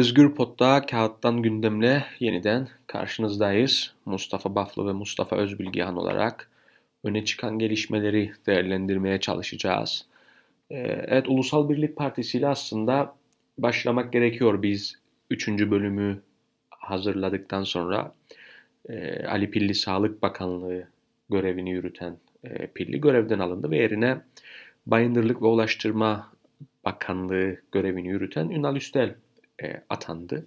Özgür Pot'ta Kağıttan Gündem'le yeniden karşınızdayız. Mustafa Baflı ve Mustafa Özbilgihan olarak öne çıkan gelişmeleri değerlendirmeye çalışacağız. Ee, evet, Ulusal Birlik Partisi ile aslında başlamak gerekiyor. Biz üçüncü bölümü hazırladıktan sonra e, Ali Pilli Sağlık Bakanlığı görevini yürüten e, Pilli görevden alındı ve yerine Bayındırlık ve Ulaştırma Bakanlığı görevini yürüten Ünal Üstel e, atandı.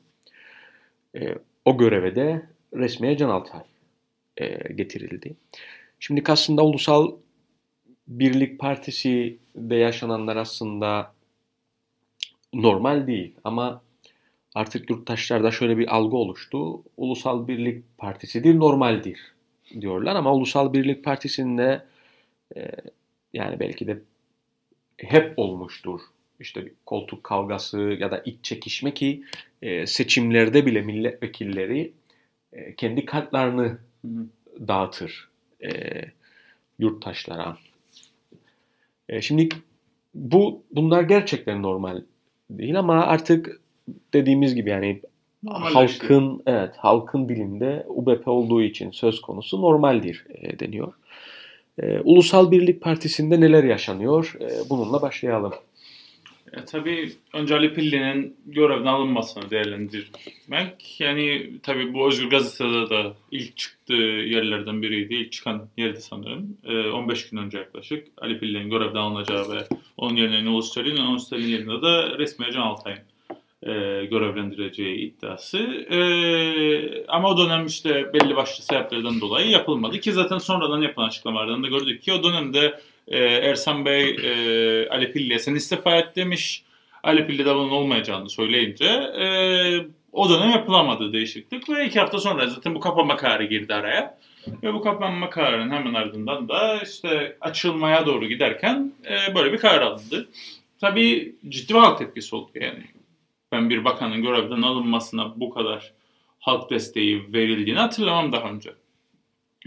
E, o göreve de resmiye Can Altay e, getirildi. Şimdi aslında Ulusal Birlik Partisi'de yaşananlar aslında normal değil ama artık yurttaşlarda şöyle bir algı oluştu. Ulusal Birlik Partisi'dir, normaldir diyorlar ama Ulusal Birlik Partisi'nde e, yani belki de hep olmuştur işte bir koltuk kavgası ya da iç çekişme ki e, seçimlerde bile milletvekilleri e, kendi kartlarını dağıtır e, yurttaşlara. E, şimdi bu bunlar gerçekten normal değil ama artık dediğimiz gibi yani halkın evet halkın dilinde UBP olduğu için söz konusu normaldir e, deniyor. E, Ulusal Birlik Partisi'nde neler yaşanıyor? E, bununla başlayalım. E, tabii önce Ali Pilli'nin görevden alınmasını değerlendirmek. Yani tabii bu Özgür Gazete'de de ilk çıktığı yerlerden biriydi. İlk çıkan yerdi sanırım. E, 15 gün önce yaklaşık Ali Pilli'nin görevden alınacağı ve onun yerine Nulus Sterlin, Nulus Sterlin yerine de resmi Can Altay'ın e, görevlendireceği iddiası. E, ama o dönem işte belli başlı sebeplerden dolayı yapılmadı ki zaten sonradan yapılan açıklamalardan da gördük ki o dönemde e, Ersan Bey e, Ali Pilli'ye sen istifa et demiş. Ali Pilli de bunun olmayacağını söyleyince e, o dönem yapılamadı değişiklik ve iki hafta sonra zaten bu kapanma kararı girdi araya. Ve bu kapanma kararının hemen ardından da işte açılmaya doğru giderken e, böyle bir karar alındı. Tabii ciddi bir halk tepkisi oldu yani. Ben bir bakanın görevden alınmasına bu kadar halk desteği verildiğini hatırlamam daha önce.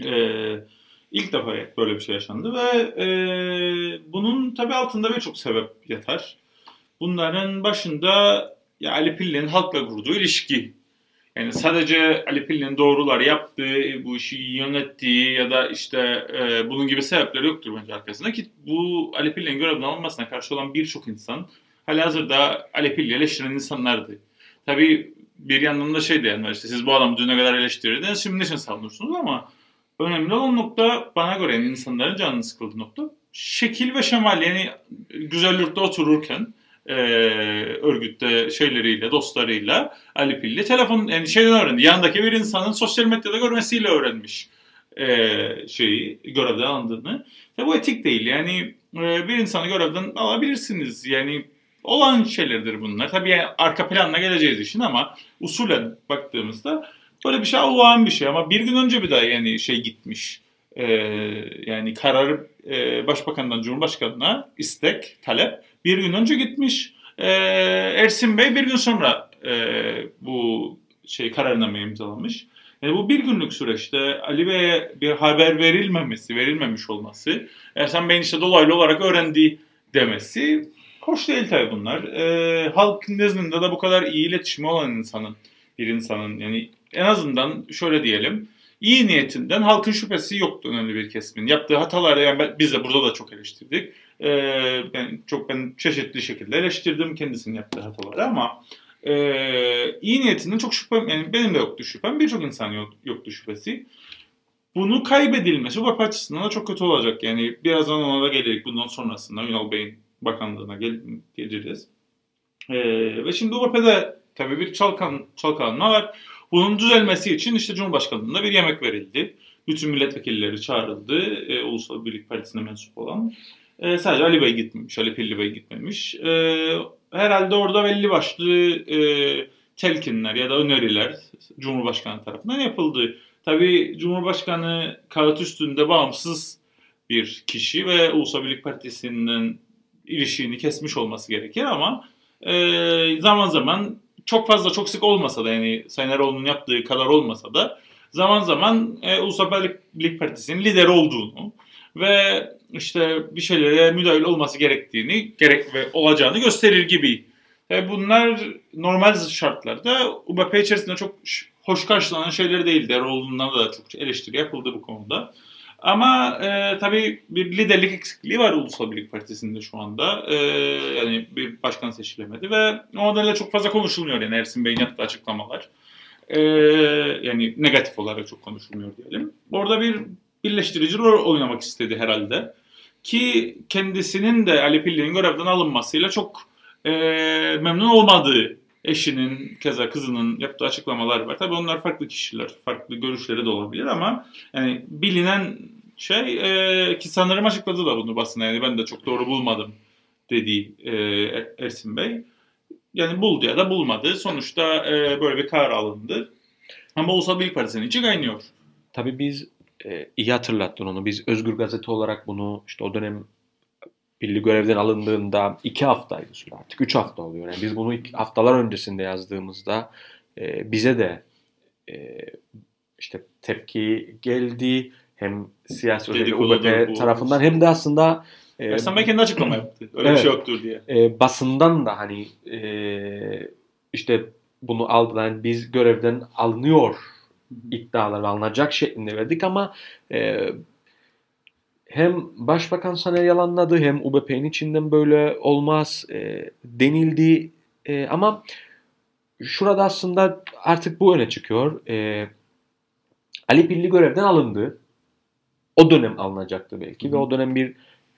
Eee İlk defa böyle bir şey yaşandı ve e, bunun tabi altında birçok sebep yatar. Bunların başında ya Ali Pilli'nin halkla kurduğu ilişki. Yani sadece Ali Pilli'nin doğrular yaptığı, bu işi yönettiği ya da işte e, bunun gibi sebepler yoktur bence arkasında ki bu Ali Pilli'nin görevden alınmasına karşı olan birçok insan hazırda Ali Pilli eleştiren insanlardı. Tabi bir yandan da şey diyenler işte siz bu adamı düne kadar eleştirirdiniz şimdi niçin savunursunuz ama önemli olan nokta bana göre yani insanların canını sıkıldığı nokta şekil ve şemal yani güzel yurtta otururken e, örgütte şeyleriyle, dostlarıyla Ali Pilli telefon yani şeyden öğrendi. Yanındaki bir insanın sosyal medyada görmesiyle öğrenmiş e, şeyi görevden alındığını. Ve bu etik değil. Yani e, bir insanı görevden alabilirsiniz. Yani olan şeylerdir bunlar. Tabii yani arka planla geleceğiz işin ama usulen baktığımızda Böyle bir şey olağan bir şey ama bir gün önce bir daha yani şey gitmiş. Ee, yani kararı e, başbakandan cumhurbaşkanına istek, talep bir gün önce gitmiş. Ee, Ersin Bey bir gün sonra e, bu şey kararnameyi imzalamış. Yani bu bir günlük süreçte Ali Bey'e bir haber verilmemesi, verilmemiş olması, Ersan Bey'in işte dolaylı olarak öğrendiği demesi hoş değil tabii bunlar. Ee, halk nezdinde de bu kadar iyi iletişimi olan insanın, bir insanın yani en azından şöyle diyelim iyi niyetinden halkın şüphesi yoktu önemli bir kesimin. Yaptığı hataları yani ben, biz de burada da çok eleştirdik. Ee, ben çok ben çeşitli şekilde eleştirdim kendisinin yaptığı hataları ama e, iyi niyetinden çok şüphem yani benim de yoktu şüphem birçok insan yok, yoktu şüphesi. Bunu kaybedilmesi bu açısından da çok kötü olacak. Yani birazdan ona da gelerik bundan sonrasında Ünal Bey'in bakanlığına gel geleceğiz. Ee, ve şimdi UBP'de tabii bir çalkan, çalkanma var. Bunun düzelmesi için işte Cumhurbaşkanlığına bir yemek verildi. Bütün milletvekilleri çağrıldı. E, Ulusal Birlik Partisi'ne mensup olan. E, sadece Ali Bey gitmemiş, Ali Pilli Bey gitmemiş. E, herhalde orada belli başlı e, telkinler ya da öneriler Cumhurbaşkanı tarafından yapıldı. Tabii Cumhurbaşkanı kağıt üstünde bağımsız bir kişi ve Ulusal Birlik Partisi'nin ilişiğini kesmiş olması gerekir ama e, zaman zaman çok fazla çok sık olmasa da yani Sayın Eroğlu'nun yaptığı kadar olmasa da zaman zaman e, Ulusal Birlik Partisi'nin lider olduğunu ve işte bir şeylere müdahil olması gerektiğini gerek ve olacağını gösterir gibi E bunlar normal şartlarda UBP içerisinde çok hoş karşılanan şeyler değildi. Eroğlu'ndan da çok eleştiri yapıldı bu konuda. Ama e, tabii bir liderlik eksikliği var Ulusal Birlik Partisi'nde şu anda. E, yani bir başkan seçilemedi ve o nedenle çok fazla konuşulmuyor yani Ersin Bey'in yaptığı açıklamalar. E, yani negatif olarak çok konuşulmuyor diyelim. Orada bir birleştirici rol oynamak istedi herhalde. Ki kendisinin de Ali Pilli'nin görevden alınmasıyla çok e, memnun olmadığı eşinin, keza kızının yaptığı açıklamalar var. Tabii onlar farklı kişiler, farklı görüşleri de olabilir ama yani bilinen şey e, ki sanırım açıkladı da bunu basına yani ben de çok doğru bulmadım dedi e, Ersin Bey. Yani buldu ya da bulmadı. Sonuçta e, böyle bir karar alındı. Ama Ulusal Birlik Partisi'nin içi kaynıyor. Tabii biz e, iyi hatırlattın onu. Biz Özgür Gazete olarak bunu işte o dönem Pilli görevden alındığında iki haftaydı süre artık. Üç hafta oluyor. Yani biz bunu haftalar öncesinde yazdığımızda e, bize de e, işte tepki geldi. Hem siyasi özellikle tarafından hem de aslında e, Ersan Bey kendi açıklama yaptı. Öyle evet, bir şey yoktur diye. E, basından da hani e, işte bunu aldılar. Yani biz görevden alınıyor iddialar alınacak şeklinde verdik ama e, hem Başbakan Saner yalanladı hem UBP'nin içinden böyle olmaz e, denildi. E, ama şurada aslında artık bu öne çıkıyor. E, Ali Pilli görevden alındı. O dönem alınacaktı belki Hı. ve o dönem bir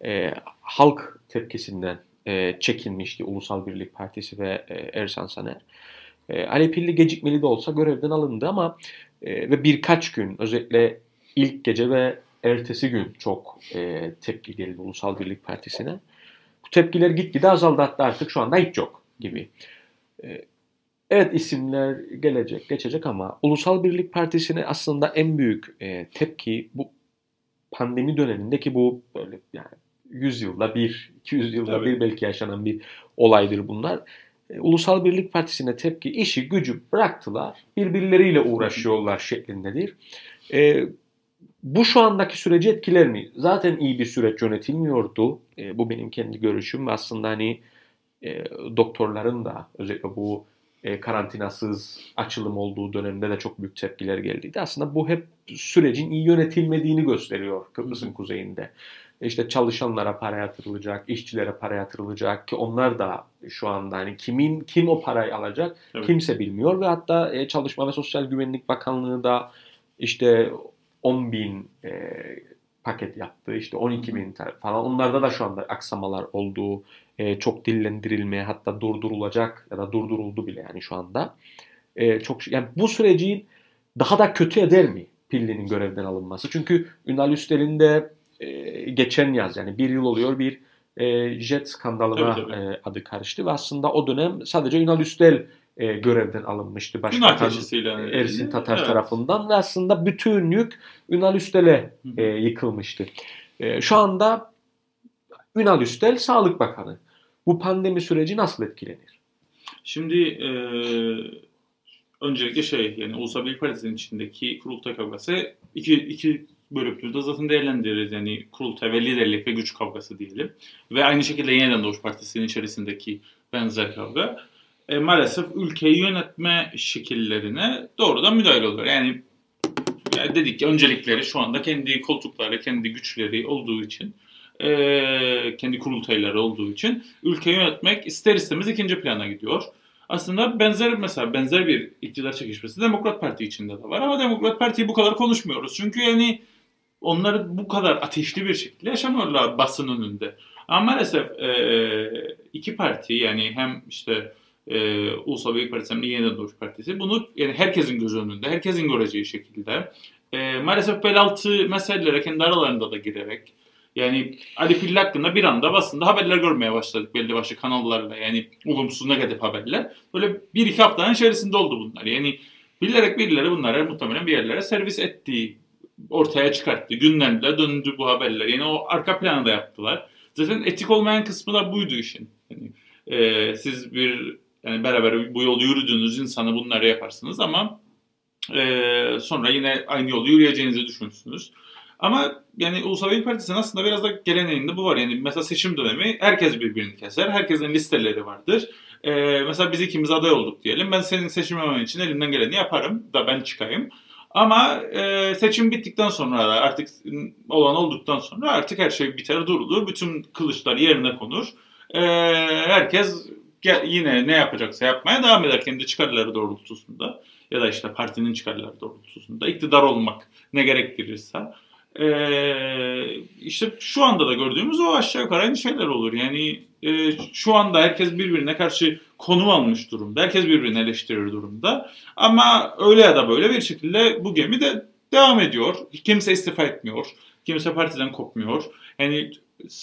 e, halk tepkisinden e, çekinmişti Ulusal Birlik Partisi ve e, Ersan Saner. E, Ali Pilli gecikmeli de olsa görevden alındı ama e, ve birkaç gün özellikle ilk gece ve ertesi gün çok e, tepki geldi Ulusal Birlik Partisi'ne. Bu tepkiler gitgide azaldı hatta artık şu anda hiç yok gibi. E, evet isimler gelecek, geçecek ama Ulusal Birlik Partisi'ne aslında en büyük e, tepki bu pandemi dönemindeki bu böyle yani 100 yılda bir, 200 yılda Tabii. bir belki yaşanan bir olaydır bunlar. E, Ulusal Birlik Partisi'ne tepki, işi, gücü bıraktılar. Birbirleriyle uğraşıyorlar şeklindedir. E, bu şu andaki süreci etkiler mi? Zaten iyi bir süreç yönetilmiyordu. E, bu benim kendi görüşüm ve aslında hani e, doktorların da özellikle bu e, karantinasız açılım olduğu dönemde de çok büyük tepkiler geldiydi. Aslında bu hep sürecin iyi yönetilmediğini gösteriyor Kıbrıs'ın kuzeyinde. İşte çalışanlara para yatırılacak, işçilere para yatırılacak ki onlar da şu anda hani kimin kim o parayı alacak evet. kimse bilmiyor ve hatta e, Çalışma ve Sosyal Güvenlik Bakanlığı da işte 10 bin e, paket yaptı. işte 12 bin falan. Onlarda da şu anda aksamalar olduğu e, çok dillendirilmeye hatta durdurulacak ya da durduruldu bile yani şu anda. E, çok yani bu süreci daha da kötü eder mi Pilli'nin görevden alınması? Çünkü Ünal Üstel'in de e, geçen yaz yani bir yıl oluyor bir e, jet skandalına tabii, tabii. E, adı karıştı ve aslında o dönem sadece Ünal Üstel e, görevden alınmıştı Başbakan Ersin Tatar evet. tarafından ve aslında bütün yük Ünal Üstel'e e, yıkılmıştı. E, şu anda Ünal Üstel Sağlık Bakanı. Bu pandemi süreci nasıl etkilenir? Şimdi e, öncelikle şey yani Ulusal Birlik Partisi'nin içindeki kurultay kavgası iki, iki bölüktür zaten değerlendiririz. Yani kurultay ve liderlik ve güç kavgası diyelim. Ve aynı şekilde yeniden Doğuş Partisi'nin içerisindeki benzer kavga e, maalesef ülkeyi yönetme şekillerine doğrudan müdahale oluyor. Yani, yani dedik ki öncelikleri şu anda kendi koltukları, kendi güçleri olduğu için e, kendi kurultayları olduğu için ülkeyi yönetmek ister istemez ikinci plana gidiyor. Aslında benzer mesela benzer bir iktidar çekişmesi Demokrat Parti içinde de var ama Demokrat Parti'yi bu kadar konuşmuyoruz. Çünkü yani onlar bu kadar ateşli bir şekilde yaşamıyorlar basın önünde. Ama maalesef e, iki parti yani hem işte e, Ulusal Birlik Partisi hem de Yeniden Doğuş Partisi bunu yani herkesin göz önünde, herkesin göreceği şekilde e, maalesef bel altı meselelere kendi aralarında da girerek yani Ali Pilli hakkında bir anda basında haberler görmeye başladık belli başlı kanallarla yani olumsuz negatif haberler. Böyle bir iki haftanın içerisinde oldu bunlar. Yani bilerek birileri bunları muhtemelen bir yerlere servis ettiği ortaya çıkarttı. Gündemde döndü bu haberler. Yani o arka planı da yaptılar. Zaten etik olmayan kısmı da buydu işin. Yani, e, siz bir yani beraber bu yolu yürüdüğünüz insanı bunları yaparsınız ama e, sonra yine aynı yolu yürüyeceğinizi düşünürsünüz. Ama yani Ulusal Birlik Partisi'nin aslında biraz da geleneğinde bu var. Yani mesela seçim dönemi herkes birbirini keser. Herkesin listeleri vardır. E, mesela biz ikimiz aday olduk diyelim. Ben senin seçilmemen için elimden geleni yaparım da ben çıkayım. Ama e, seçim bittikten sonra da artık olan olduktan sonra artık her şey biter durulur. Bütün kılıçlar yerine konur. E, herkes yine ne yapacaksa yapmaya devam eder kendi çıkarları doğrultusunda ya da işte partinin çıkarları doğrultusunda iktidar olmak ne gerektirirse. Ee, işte şu anda da gördüğümüz o aşağı yukarı aynı şeyler olur. Yani e, şu anda herkes birbirine karşı konum almış durumda. Herkes birbirini eleştirir durumda. Ama öyle ya da böyle bir şekilde bu gemi de devam ediyor. Kimse istifa etmiyor. Kimse partiden kopmuyor. Yani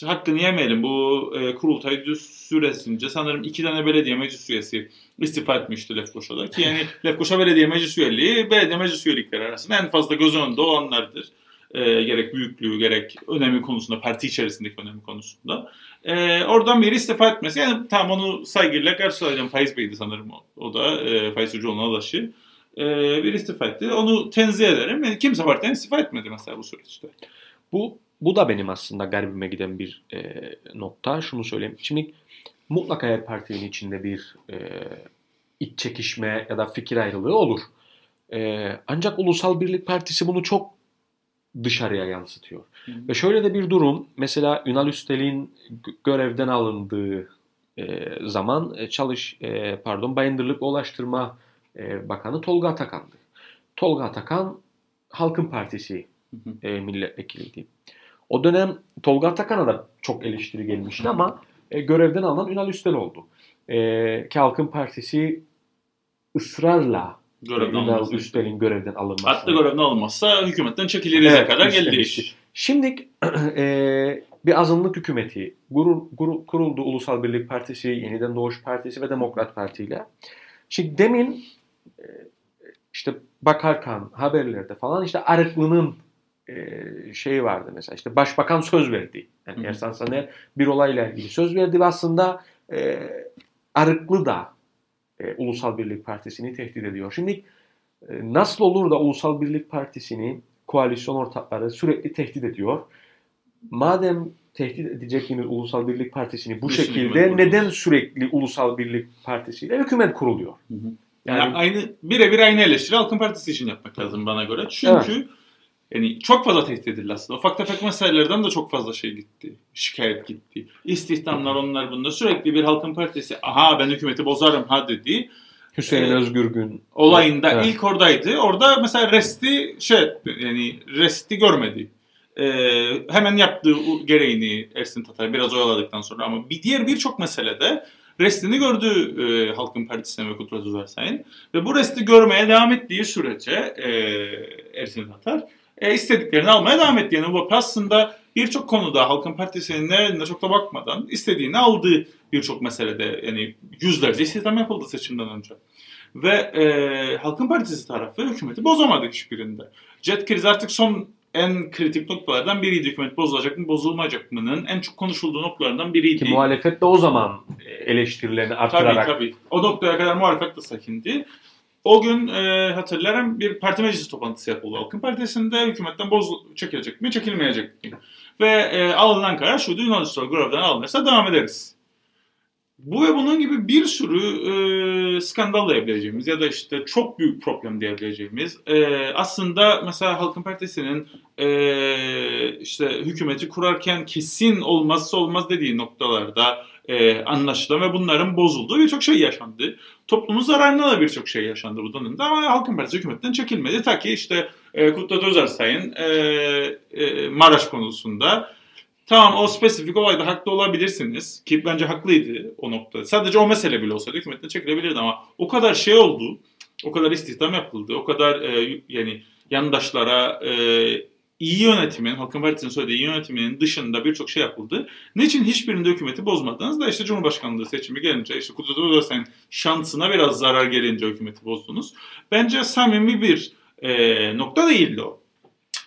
hakkını yemeyelim. Bu e, kurultay süresince sanırım iki tane belediye meclis üyesi istifa etmişti Lefkoşa'da. Ki yani Lefkoşa Belediye Meclis Üyeliği belediye meclis üyelikleri arasında en fazla göz önünde olanlardır. E, gerek büyüklüğü gerek önemi konusunda, parti içerisindeki önemi konusunda. E, oradan biri istifa etmesi. Yani tam onu saygıyla karşılayacağım. Faiz Bey'di sanırım o, o da. E, Faiz Hocaoğlu'nun adaşı. E, bir istifa etti. Onu tenzih ederim. Yani kimse partiden istifa etmedi mesela bu süreçte. Bu bu da benim aslında garibime giden bir e, nokta. Şunu söyleyeyim. Şimdi mutlaka her partinin içinde bir e, iç çekişme ya da fikir ayrılığı olur. E, ancak Ulusal Birlik Partisi bunu çok dışarıya yansıtıyor. Hı. Ve şöyle de bir durum. Mesela Ünal Üstel'in görevden alındığı e, zaman e, çalış e, pardon Bayındırlık Ulaştırma e, Bakanı Tolga Atakan'dı. Tolga Atakan Halkın Partisi e, milletvekiliydi. O dönem Tolga Atakan'a da çok eleştiri gelmişti ama e, görevden alınan Ünal Üstel oldu. E, ki Halkın Partisi ısrarla görevden Ünal Üstel'in görevden alınması. Hatta görevden alınmazsa hükümetten çekilirize evet, kadar geldi iş. Şimdi e, bir azınlık hükümeti gurur, gurur, kuruldu Ulusal Birlik Partisi, Yeniden Doğuş Partisi ve Demokrat Parti ile. Şimdi demin e, işte bakarken haberlerde falan işte Arıklı'nın e, şey vardı mesela işte başbakan söz verdi. Yani Ersan Saner bir olayla ilgili söz verdi ve aslında e, Arıklı da e, Ulusal Birlik Partisi'ni tehdit ediyor. Şimdi e, nasıl olur da Ulusal Birlik Partisi'ni koalisyon ortakları sürekli tehdit ediyor? Madem tehdit edeceksiniz Ulusal Birlik Partisi'ni bu Düşünün şekilde neden sürekli Ulusal Birlik Partisi ile hükümet kuruluyor? Hı hı. Yani, yani aynı birebir aynı eleştiri Halkın Partisi için yapmak lazım bana göre. Çünkü evet. Yani çok fazla tehdit edildi aslında. Ufak tefek meselelerden de çok fazla şey gitti. Şikayet gitti. İstihdamlar onlar bunda. Sürekli bir halkın partisi aha ben hükümeti bozarım ha dedi. Hüseyin ee, Özgürgün olayında evet. ilk oradaydı. Orada mesela resti şey yani resti görmedi. Ee, hemen yaptığı gereğini Ersin Tatar biraz oyaladıktan sonra ama bir diğer birçok meselede restini gördü e, Halkın Partisi'ne ve Kudret Uzarsay'ın. Ve bu resti görmeye devam ettiği sürece e, Ersin Tatar e, istediklerini almaya devam etti. Yani bu aslında birçok konuda Halkın Partisi'nin nerelerinde çok da bakmadan istediğini aldığı birçok meselede yani yüzlerce istihdam yapıldı seçimden önce. Ve e, Halkın Partisi tarafı hükümeti bozamadı hiçbirinde. Jet krizi artık son en kritik noktalardan biriydi. Hükümet bozulacak mı, bozulmayacak mı'nın en çok konuşulduğu noktalardan biriydi. Ki muhalefet de o zaman eleştirilerini artırarak... Tabii tabii. O noktaya kadar muhalefet de sakindi. O gün e, hatırlarım bir parti meclisi toplantısı yapıldı Halkın Partisi'nde. Hükümetten boz çekilecek mi, çekilmeyecek mi? Ve e, alınan karar şuydu Yunanistan görevden alınırsa devam ederiz. Bu ve bunun gibi bir sürü e, skandal diyebileceğimiz ya da işte çok büyük problem diyebileceğimiz e, aslında mesela Halkın Partisi'nin e, işte hükümeti kurarken kesin olmazsa olmaz dediği noktalarda e, anlaşılan ve bunların bozulduğu birçok şey yaşandı. Toplumun zararına da birçok şey yaşandı bu dönemde ama Halkın Partisi hükümetten çekilmedi. Ta ki işte e, Kutlat Özersay'ın e, e, Maraş konusunda tamam o spesifik olayda haklı olabilirsiniz ki bence haklıydı o noktada. Sadece o mesele bile olsaydı hükümetten çekilebilirdi ama o kadar şey oldu, o kadar istihdam yapıldı, o kadar e, yani yandaşlara e, iyi yönetimin, Halkın Partisi'nin söylediği iyi yönetiminin dışında birçok şey yapıldı. Niçin hiçbirinde hükümeti bozmadınız da işte Cumhurbaşkanlığı seçimi gelince, işte Kudret Özarsay'ın şansına biraz zarar gelince hükümeti bozdunuz. Bence samimi bir e, nokta değildi o.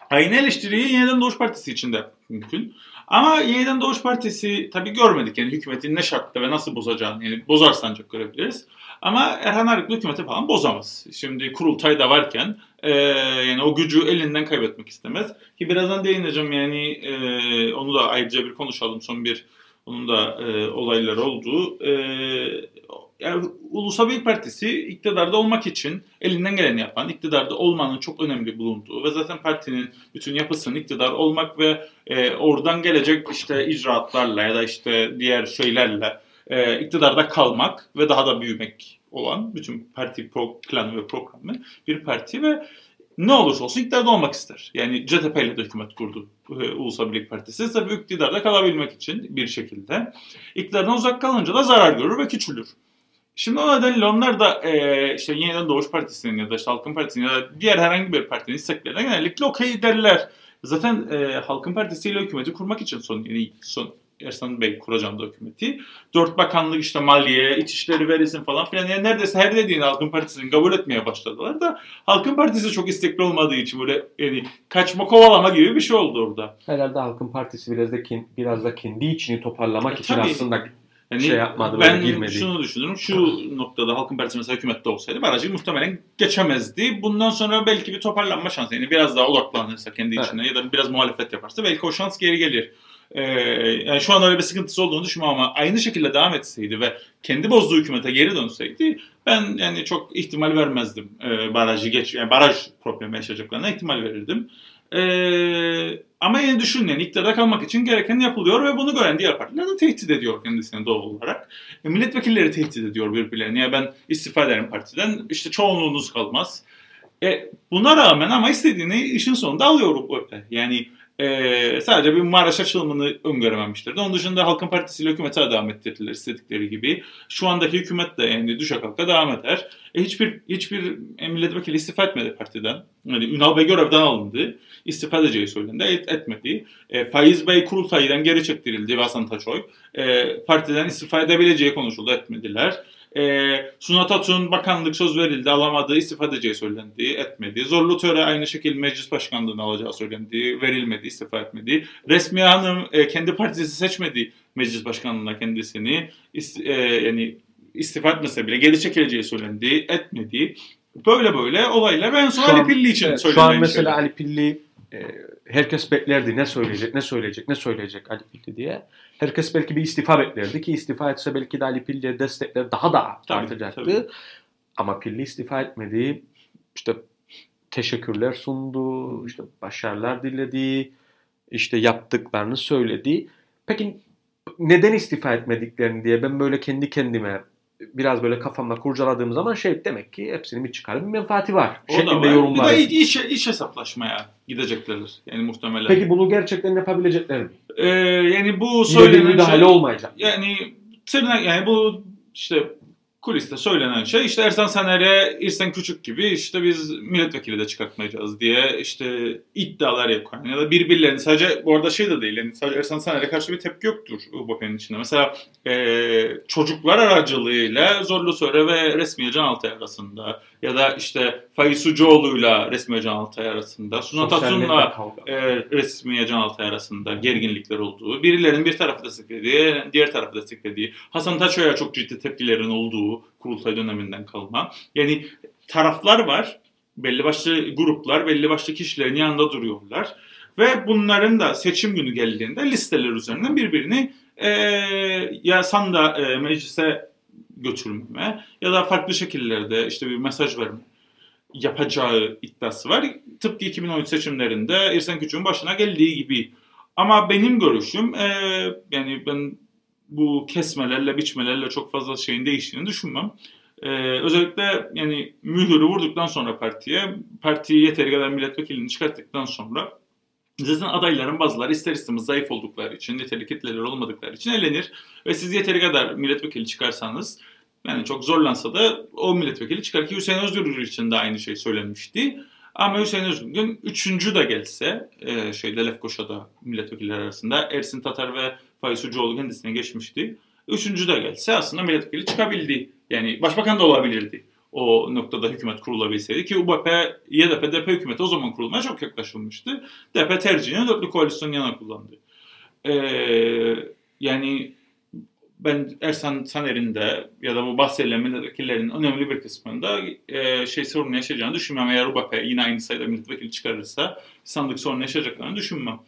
Aynı eleştiriyi yeniden Doğuş Partisi için de mümkün. Ama yeniden Doğuş Partisi tabii görmedik yani hükümetin ne şartta ve nasıl bozacağını yani bozarsa ancak görebiliriz. Ama Erhan Arıklı hükümeti falan bozamaz. Şimdi kurultay da varken e, yani o gücü elinden kaybetmek istemez. Ki birazdan değineceğim yani e, onu da ayrıca bir konuşalım. Son bir onun da e, olaylar oldu. E, yani Ulusal Birlik Partisi iktidarda olmak için elinden geleni yapan, iktidarda olmanın çok önemli bulunduğu ve zaten partinin bütün yapısının iktidar olmak ve e, oradan gelecek işte icraatlarla ya da işte diğer şeylerle e, iktidarda kalmak ve daha da büyümek olan bütün parti pro, planı ve programı bir parti ve ne olursa olsun iktidarda olmak ister. Yani CTP ile de hükümet kurdu e, Ulusal Birlik Partisi. Tabii iktidarda kalabilmek için bir şekilde. İktidardan uzak kalınca da zarar görür ve küçülür. Şimdi o nedenle onlar da e, işte Yeniden Doğuş Partisi'nin ya da işte Halkın Partisi'nin ya da diğer herhangi bir partinin isteklerine genellikle okey derler. Zaten e, Halkın Partisi ile hükümeti kurmak için son, yani son Ersan Bey kuracağım da hükümeti. Dört bakanlık işte maliye, içişleri verilsin falan filan. Yani neredeyse her dediğini Halkın Partisi'nin kabul etmeye başladılar da Halkın Partisi çok istekli olmadığı için böyle yani kaçma kovalama gibi bir şey oldu orada. Herhalde Halkın Partisi biraz da, biraz da kendi içini toparlamak E, için tabii. aslında Yani şey yapmadı, ben girmedi. şunu düşünürüm. Şu noktada Halkın Partisi mesela hükümette olsaydı barajı muhtemelen geçemezdi. Bundan sonra belki bir toparlanma şansı. Yani biraz daha odaklanırsa kendi Evet. içine ya da biraz muhalefet yaparsa belki o şans geri gelir. Ee, yani şu an öyle bir sıkıntısı olduğunu düşünmüyorum ama aynı şekilde devam etseydi ve kendi bozduğu hükümete geri dönseydi ben yani çok ihtimal vermezdim e, barajı geç yani baraj problemi yaşayacaklarına ihtimal verirdim. Ee, ama yine düşünün yani iktidarda kalmak için gereken yapılıyor ve bunu gören diğer partiler de tehdit ediyor kendisini doğal olarak. E, milletvekilleri tehdit ediyor birbirlerini. Ya ben istifa ederim partiden işte çoğunluğunuz kalmaz. E, buna rağmen ama istediğini işin sonunda alıyor. Yani e, sadece bir Maraş açılımını öngörememişlerdi. Onun dışında Halkın Partisi ile hükümete devam ettirdiler istedikleri gibi. Şu andaki hükümet de yani düşe kalka devam eder. E, hiçbir hiçbir e, milletvekili istifa etmedi partiden. Yani Ünal Bey görevden alındı. İstifa edeceği söylendi. Et, etmedi. E, Faiz Bey kurultaydan geri çektirildi ve Hasan Taçoy. E, partiden istifa edebileceği konuşuldu. Etmediler. E, Sunat Atun bakanlık söz verildi alamadı istifa edeceği söylendi etmedi. Zorlu Töre aynı şekilde meclis başkanlığını alacağı söylendi verilmedi istifa etmedi. Resmiye Hanım e, kendi partisi seçmedi meclis başkanlığına kendisini İst- e, yani istifa etmese bile geri çekileceği söylendi etmedi. Böyle böyle olaylar ben sonra Ali Pilli için Evet, Şu an mesela şeyler. Ali Pilli e, herkes beklerdi ne söyleyecek, ne söyleyecek, ne söyleyecek Ali Pilli diye. Herkes belki bir istifa beklerdi ki istifa etse belki de Ali Pilli'ye destekler daha da Tabii, artacaktı. tabii. Ama Pilli istifa etmedi. İşte teşekkürler sundu, işte başarılar diledi, işte yaptıklarını söyledi. Peki neden istifa etmediklerini diye ben böyle kendi kendime biraz böyle kafamda kurcaladığım zaman şey demek ki hepsinin bir çıkarı bir menfaati var. O şeklinde var. Bir yorumlar. de iş, iş hesaplaşmaya gideceklerdir. Yani muhtemelen. Peki bunu gerçekten yapabilecekler mi? Ee, yani bu söylenen şey, olmayacak. yani tırnak yani bu işte kuliste söylenen şey işte Ersan Saner'e İrsen Küçük gibi işte biz milletvekili de çıkartmayacağız diye işte iddialar yapıyor. Ya da birbirlerini sadece bu arada şey de değil yani sadece Ersan Saner'e karşı bir tepki yoktur UBP'nin içinde. Mesela e, çocuklar aracılığıyla Zorlu Söre ve Resmiye Can Altay arasında ya da işte Faiz Sucuoğlu'yla Resmiye Can Altay arasında Sunat Sosyal medya Atun'la kavga. e, resmiye Can Altay arasında gerginlikler olduğu, birilerinin bir tarafı desteklediği, diğer tarafı desteklediği, Hasan Taço'ya çok ciddi tepkilerin olduğu kurultay döneminden kalma. Yani taraflar var, belli başlı gruplar, belli başlı kişilerin yanında duruyorlar. Ve bunların da seçim günü geldiğinde listeler üzerinden birbirini e, ya sanda e, meclise götürmeme ya da farklı şekillerde işte bir mesaj verme yapacağı iddiası var. Tıpkı 2013 seçimlerinde İrsen Küçük'ün başına geldiği gibi. Ama benim görüşüm e, yani ben bu kesmelerle biçmelerle çok fazla şeyin değiştiğini düşünmem. E, özellikle yani mühürü vurduktan sonra partiye, partiyi yeteri kadar milletvekilini çıkarttıktan sonra zaten adayların bazıları ister istemez zayıf oldukları için, nitelik kitleleri olmadıkları için elenir. Ve siz yeteri kadar milletvekili çıkarsanız yani çok zorlansa da o milletvekili çıkar ki Hüseyin Özgür için de aynı şey söylenmişti. Ama Hüseyin Özgür'ün üçüncü de gelse e, şeyde Lefkoşa'da milletvekilleri arasında Ersin Tatar ve Faiz Ucuoğlu kendisine geçmişti. Üçüncü de gelse aslında milletvekili çıkabildi. Yani başbakan da olabilirdi o noktada hükümet kurulabilseydi ki UBP, YDP, DP hükümeti o zaman kurulmaya çok yaklaşılmıştı. DP tercihini dörtlü koalisyon yana kullandı. Ee, yani ben Ersan Saner'in de ya da bu bahsedilen milletvekillerinin önemli bir kısmında e, şey sorun yaşayacağını düşünmem. Eğer UBP yine aynı sayıda milletvekili çıkarırsa sandık sorun yaşayacaklarını düşünmem.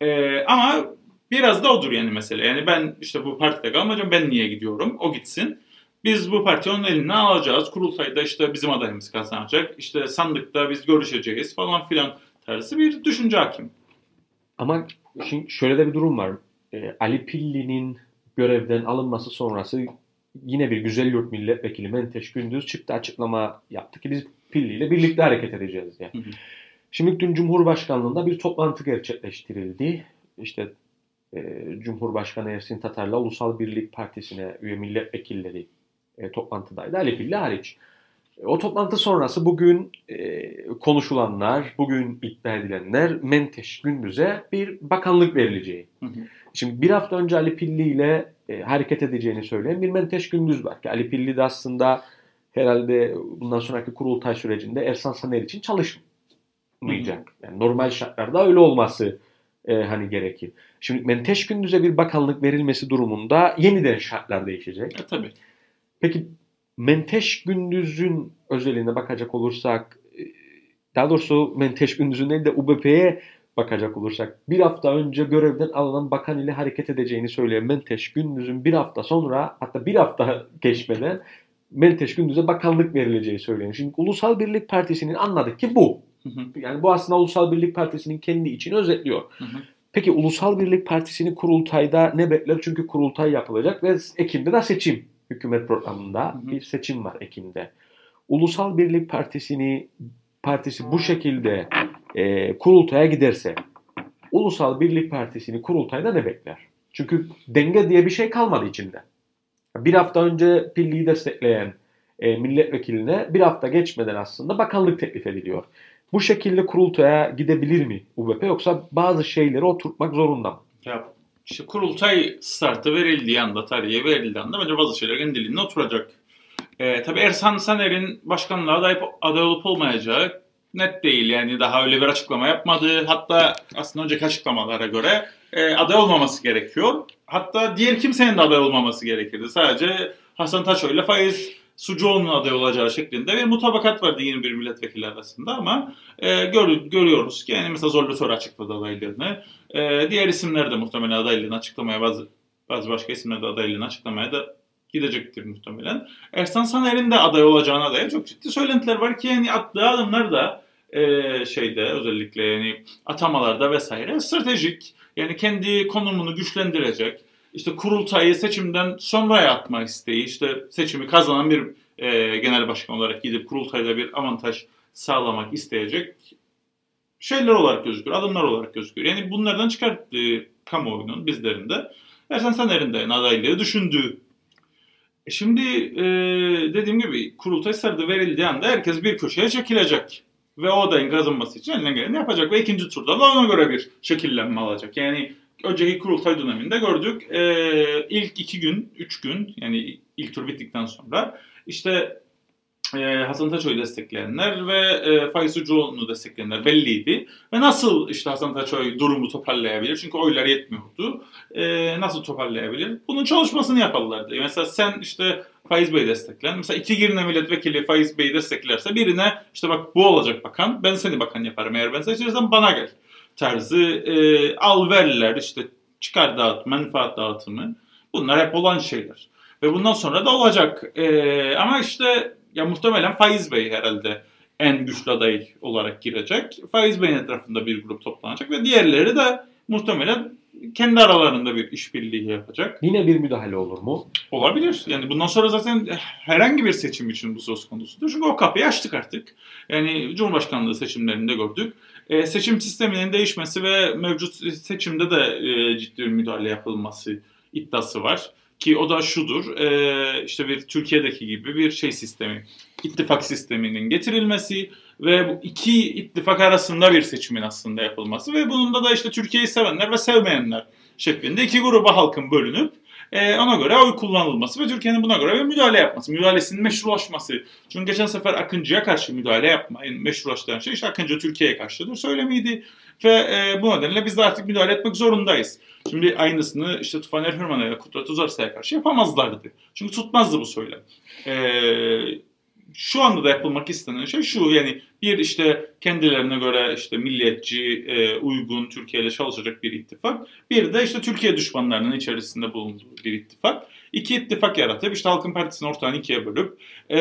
E, ama biraz da odur yani mesele. Yani ben işte bu partide kalmayacağım. Ben niye gidiyorum? O gitsin. Biz bu partiyi onun elinden alacağız. Kurultayda işte bizim adayımız kazanacak. İşte sandıkta biz görüşeceğiz falan filan tarzı bir düşünce hakim. Ama şimdi şöyle de bir durum var. Ee, Ali Pilli'nin görevden alınması sonrası yine bir Güzel Yurt Milletvekili Menteş Gündüz çıktı açıklama yaptı ki biz Pilli ile birlikte hareket edeceğiz diye. Hı hı. Şimdi dün Cumhurbaşkanlığında bir toplantı gerçekleştirildi. İşte e, Cumhurbaşkanı Ersin Tatar'la Ulusal Birlik Partisi'ne üye milletvekilleri e, toplantıdaydı. Ali Pilli hariç. E, O toplantı sonrası bugün e, konuşulanlar, bugün iddia edilenler Menteş Gündüz'e bir bakanlık verileceği. Hı hı. Şimdi bir hafta önce Ali Pilli ile e, hareket edeceğini söyleyen bir Menteş Gündüz var. Ki Ali Pilli de aslında herhalde bundan sonraki kurultay sürecinde Ersan Saner için çalışmayacak. Yani normal şartlarda öyle olması e, hani gerekir. Şimdi Menteş Gündüz'e bir bakanlık verilmesi durumunda yeniden şartlar değişecek. E tabii. Peki Menteş Gündüz'ün özeline bakacak olursak, e, daha doğrusu Menteş Gündüz'ün değil de UBP'ye bakacak olursak, bir hafta önce görevden alınan bakan ile hareket edeceğini söyleyen Menteş Gündüz'ün bir hafta sonra, hatta bir hafta geçmeden Menteş Gündüz'e bakanlık verileceği söyleniyor. Şimdi Ulusal Birlik Partisi'nin anladık ki bu. Hı hı. Yani bu aslında Ulusal Birlik Partisi'nin kendi içini özetliyor. Hı hı. Peki Ulusal Birlik Partisi'ni kurultayda ne bekler? Çünkü kurultay yapılacak ve Ekim'de de seçim. Hükümet programında Hı hı. bir seçim var Ekim'de. Ulusal Birlik Partisi'ni partisi bu şekilde e, kurultaya giderse Ulusal Birlik Partisi'ni kurultayda ne bekler? Çünkü denge diye bir şey kalmadı içinde. Bir hafta önce Pilli'yi destekleyen e, milletvekiline bir hafta geçmeden aslında bakanlık teklif ediliyor. Bu şekilde kurultaya gidebilir mi UBP yoksa bazı şeyleri oturtmak zorunda mı? Ya işte kurultay startı verildiği anda, tarihe verildiği anda bence bazı şeyler kendiliğinden oturacak. Ee, tabii Ersan Saner'in başkanlığa aday, aday olup olmayacağı net değil. Yani daha öyle bir açıklama yapmadı. Hatta aslında önceki açıklamalara göre e, aday olmaması gerekiyor. Hatta diğer kimsenin de aday olmaması gerekirdi. Sadece Hasan Taçoy ile Faiz Sucuoğlu'nun aday olacağı şeklinde bir mutabakat vardı 21 milletvekili arasında ama e, gör, görüyoruz ki yani mesela Zorlu Soru açıkladı adaylarını. E, diğer isimler de muhtemelen adaylığını açıklamaya bazı bazı başka isimler de adaylığını açıklamaya da gidecektir muhtemelen. Ersan Saner'in de aday olacağına dair çok ciddi söylentiler var ki yani attığı adımlar da e, şeyde özellikle yani atamalarda vesaire stratejik yani kendi konumunu güçlendirecek işte kurultayı seçimden sonraya atma isteği işte seçimi kazanan bir e, genel başkan olarak gidip kurultayda bir avantaj sağlamak isteyecek şeyler olarak gözüküyor, adımlar olarak gözüküyor. Yani bunlardan çıkarttığı kamuoyunun bizlerin de Ersan Saner'in adaylığı düşündüğü. E şimdi e, dediğim gibi kurultay sarıda verildiği anda herkes bir köşeye çekilecek. Ve o adayın kazanması için elinden geleni yapacak. Ve ikinci turda da ona göre bir şekillenme alacak. Yani önceki kurultay döneminde gördük. E, ilk iki gün, üç gün yani ilk tur bittikten sonra işte e, Hasan Taçoy'u destekleyenler ve e, Faiz Sucuoğlu'nu destekleyenler belliydi. Ve nasıl işte Hasan Taçoy durumu toparlayabilir? Çünkü oylar yetmiyordu. E, nasıl toparlayabilir? Bunun çalışmasını yaparlardı. Mesela sen işte Faiz Bey'i desteklen. Mesela iki Girne milletvekili Faiz Bey'i desteklerse birine işte bak bu olacak bakan. Ben seni bakan yaparım. Eğer ben seçersem bana gel. Tarzı e, al verler işte çıkar dağıt, menfaat dağıtımı. Bunlar hep olan şeyler. Ve bundan sonra da olacak. E, ama işte ya muhtemelen Faiz Bey herhalde en güçlü aday olarak girecek. Faiz Bey'in etrafında bir grup toplanacak ve diğerleri de muhtemelen kendi aralarında bir işbirliği yapacak. Yine bir müdahale olur mu? Olabilir. Yani bundan sonra zaten herhangi bir seçim için bu söz konusudur. Çünkü o kapıyı açtık artık. Yani Cumhurbaşkanlığı seçimlerinde gördük. E, seçim sisteminin değişmesi ve mevcut seçimde de e, ciddi bir müdahale yapılması iddiası var. Ki o da şudur, e, işte bir Türkiye'deki gibi bir şey sistemi, ittifak sisteminin getirilmesi ve bu iki ittifak arasında bir seçimin aslında yapılması ve bunun da işte Türkiye'yi sevenler ve sevmeyenler şeklinde iki gruba halkın bölünüp e, ona göre oy kullanılması ve Türkiye'nin buna göre bir müdahale yapması, müdahalesinin meşrulaşması. Çünkü geçen sefer Akıncı'ya karşı müdahale yapmayın, meşrulaştıran şey işte Akıncı Türkiye'ye karşıdır söylemiydi ve e, bu nedenle biz de artık müdahale etmek zorundayız. Şimdi aynısını işte Tufaner Hürman'a ve Kudret Uzarsa'ya karşı yapamazlardı. Çünkü tutmazdı bu söylem. Eee şu anda da yapılmak istenen şey şu yani bir işte kendilerine göre işte milliyetçi, e, uygun Türkiye ile çalışacak bir ittifak. Bir de işte Türkiye düşmanlarının içerisinde bulunduğu bir ittifak. iki ittifak yaratıp işte Halkın Partisi'nin ortağını ikiye bölüp e,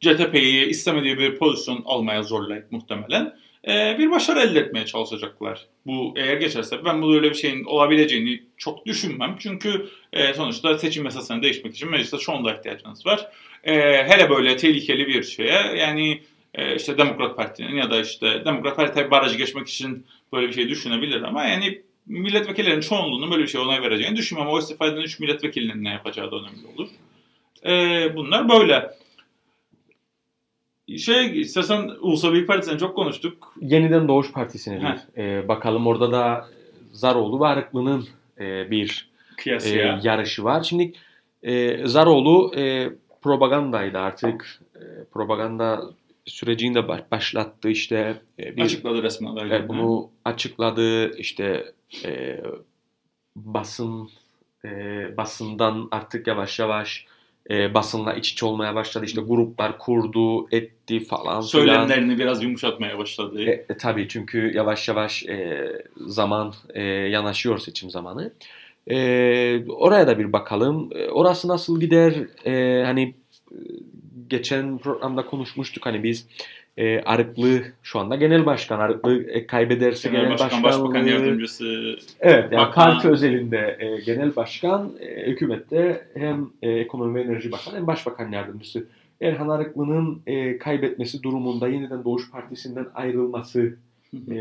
CTP'yi istemediği bir pozisyon almaya zorlayıp muhtemelen e, bir başarı elde etmeye çalışacaklar. Bu eğer geçerse ben bu öyle bir şeyin olabileceğini çok düşünmem. Çünkü e, sonuçta seçim yasasını değişmek için mecliste çoğunluğa ihtiyacınız var. E, hele böyle tehlikeli bir şeye yani e, işte Demokrat Parti'nin ya da işte Demokrat Parti tabii barajı geçmek için böyle bir şey düşünebilir ama yani milletvekillerinin çoğunluğunun böyle bir şey onay vereceğini düşünmem. O istifa eden 3 milletvekilinin ne yapacağı da önemli olur. Bunlar böyle. Şey istersen Ulusal Büyük Partisi'nden çok konuştuk. Yeniden Doğuş Partisi'ne bir e, bakalım. Orada da Zaroğlu ve Arıklı'nın e, bir e, yarışı var. Şimdi e, Zaroğlu e, propagandaydı artık. E, propaganda sürecini de başlattı işte. E, bir, açıkladı resmen. E, bunu açıkladı işte e, basın e, basından artık yavaş yavaş e, basınla iç içe olmaya başladı. İşte gruplar kurdu, etti falan. Söylemlerini falan. biraz yumuşatmaya başladı. E, e, tabii çünkü yavaş yavaş e, zaman e, yanaşıyor seçim zamanı. E, oraya da bir bakalım. E, orası nasıl gider? E, hani geçen programda konuşmuştuk hani biz e, Arıklı şu anda genel başkan. Arıklı e, kaybederse genel, genel başkan, başkan başbakan yardımcısı. Evet yani bakan. parti özelinde e, genel başkan, e, hükümette hem e, ekonomi ve enerji bakanı hem başbakan yardımcısı. Erhan Arıklı'nın e, kaybetmesi durumunda yeniden Doğuş Partisi'nden ayrılması e,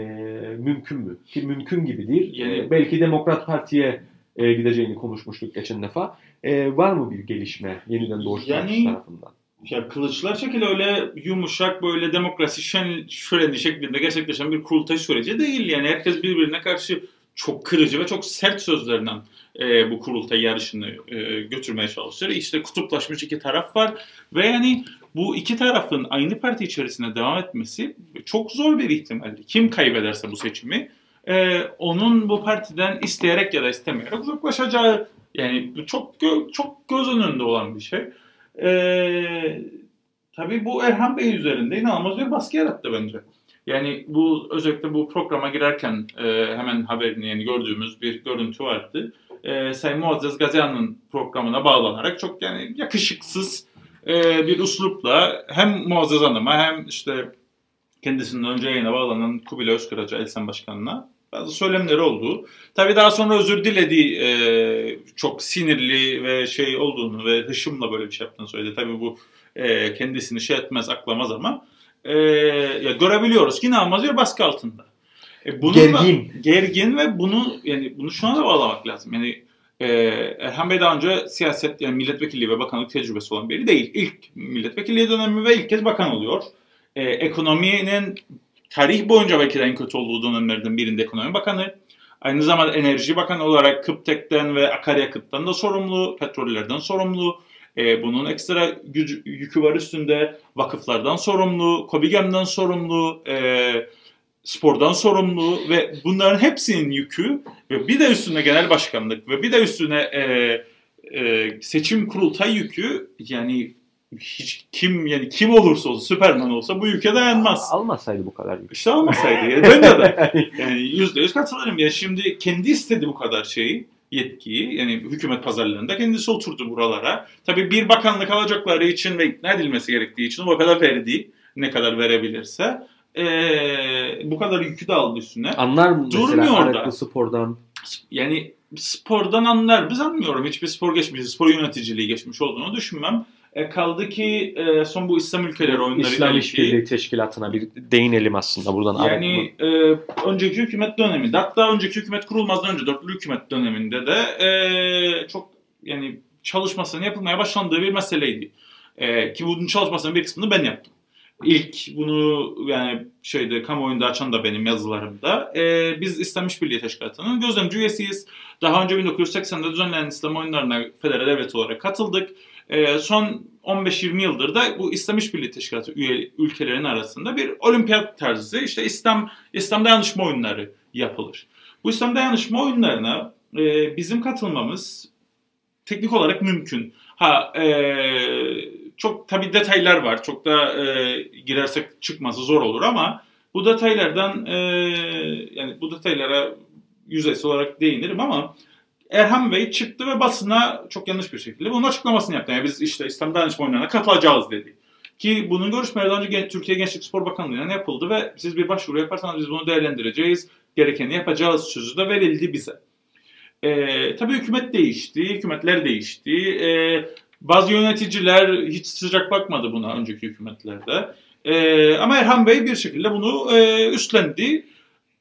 mümkün mü? Ki mümkün gibidir. Yani, e, belki Demokrat Parti'ye e, gideceğini konuşmuştuk geçen defa. E, var mı bir gelişme yeniden Doğuş yani, Partisi tarafından? Ya kılıçlar öyle yumuşak böyle demokrasi şen, şöleni şeklinde gerçekleşen bir kurultay süreci değil. Yani herkes birbirine karşı çok kırıcı ve çok sert sözlerinden e, bu kurultay yarışını e, götürmeye çalışıyor. İşte kutuplaşmış iki taraf var ve yani bu iki tarafın aynı parti içerisinde devam etmesi çok zor bir ihtimal. Kim kaybederse bu seçimi e, onun bu partiden isteyerek ya da istemeyerek uzaklaşacağı yani çok çok göz önünde olan bir şey. Ee, tabii bu Erhan Bey üzerinde inanılmaz bir baskı yarattı bence. Yani bu özellikle bu programa girerken e, hemen haberini yani gördüğümüz bir görüntü vardı. E, Sayın Muazzez Gazian'ın programına bağlanarak çok yani yakışıksız e, bir uslupla hem Muazzez Hanım'a hem işte kendisinden önce yayına bağlanan Kubilay Özkaraca Elsen Başkanı'na bazı söylemleri oldu. Tabii daha sonra özür dilediği e, çok sinirli ve şey olduğunu ve hışımla böyle bir şey yaptığını söyledi. Tabii bu e, kendisini şey etmez, aklamaz ama e, ya görebiliyoruz ki inanılmaz bir baskı altında. E, bunu gergin. Da, gergin ve bunu yani bunu şuna da bağlamak lazım. Yani e, Erhan Bey daha önce siyaset yani milletvekilliği ve bakanlık tecrübesi olan biri değil. İlk milletvekilliği dönemi ve ilk kez bakan oluyor. E, ekonominin tarih boyunca belki de en kötü olduğu dönemlerden birinde ekonomi bakanı. Aynı zamanda enerji bakanı olarak Kıptek'ten ve akaryakıttan da sorumlu, petrollerden sorumlu. E, bunun ekstra gücü, yükü var üstünde. Vakıflardan sorumlu, Kobigem'den sorumlu, e, spordan sorumlu ve bunların hepsinin yükü ve bir de üstüne genel başkanlık ve bir de üstüne e, e, seçim kurultay yükü yani hiç kim yani kim olursa olsun Superman olsa bu ülke dayanmaz. Almasaydı bu kadar yük. İşte almasaydı. yani ben de yani yüzde yüz katılırım. Ya şimdi kendi istedi bu kadar şeyi yetkiyi yani hükümet pazarlarında kendisi oturdu buralara. Tabii bir bakanlık alacakları için ve ikna edilmesi gerektiği için o kadar verdi ne kadar verebilirse ee, bu kadar yükü de aldı üstüne. Anlar mı Durmuyor da. spordan? Yani spordan anlar. Biz anmıyorum. Hiçbir spor geçmiş, spor yöneticiliği geçmiş olduğunu düşünmem. E, kaldı ki e, son bu İslam ülkeleri oyunları İslam İşbirliği Teşkilatı'na bir değinelim aslında buradan. Yani e, önceki hükümet döneminde hatta önceki hükümet kurulmazdan önce dörtlü hükümet döneminde de e, çok yani çalışmasının yapılmaya başlandığı bir meseleydi. E, ki bunun çalışmasının bir kısmını ben yaptım. İlk bunu yani şeyde kamuoyunda açan da benim yazılarımda. E, biz İslam İşbirliği Teşkilatı'nın gözlemci üyesiyiz. Daha önce 1980'de düzenlenen İslam oyunlarına federal devlet olarak katıldık. E, son 15-20 yıldır da bu İslam İşbirliği Teşkilatı üye ülkelerin arasında bir olimpiyat tarzı işte İslam İslam dayanışma oyunları yapılır. Bu İslam dayanışma oyunlarına e, bizim katılmamız teknik olarak mümkün. Ha e, çok tabi detaylar var. Çok da e, girersek çıkması zor olur ama bu detaylardan e, yani bu detaylara yüzeysel olarak değinirim ama Erhan Bey çıktı ve basına çok yanlış bir şekilde bunun açıklamasını yaptı. Yani biz işte İslam Dayanışma Oyunlarına katılacağız dedi. Ki bunun görüşmeleri önce Türkiye Gençlik Spor Bakanlığı'na yapıldı ve siz bir başvuru yaparsanız biz bunu değerlendireceğiz, gerekeni yapacağız sözü de verildi bize. Ee, tabii hükümet değişti, hükümetler değişti. Ee, bazı yöneticiler hiç sıcak bakmadı buna önceki hükümetlerde. Ee, ama Erhan Bey bir şekilde bunu e, üstlendi.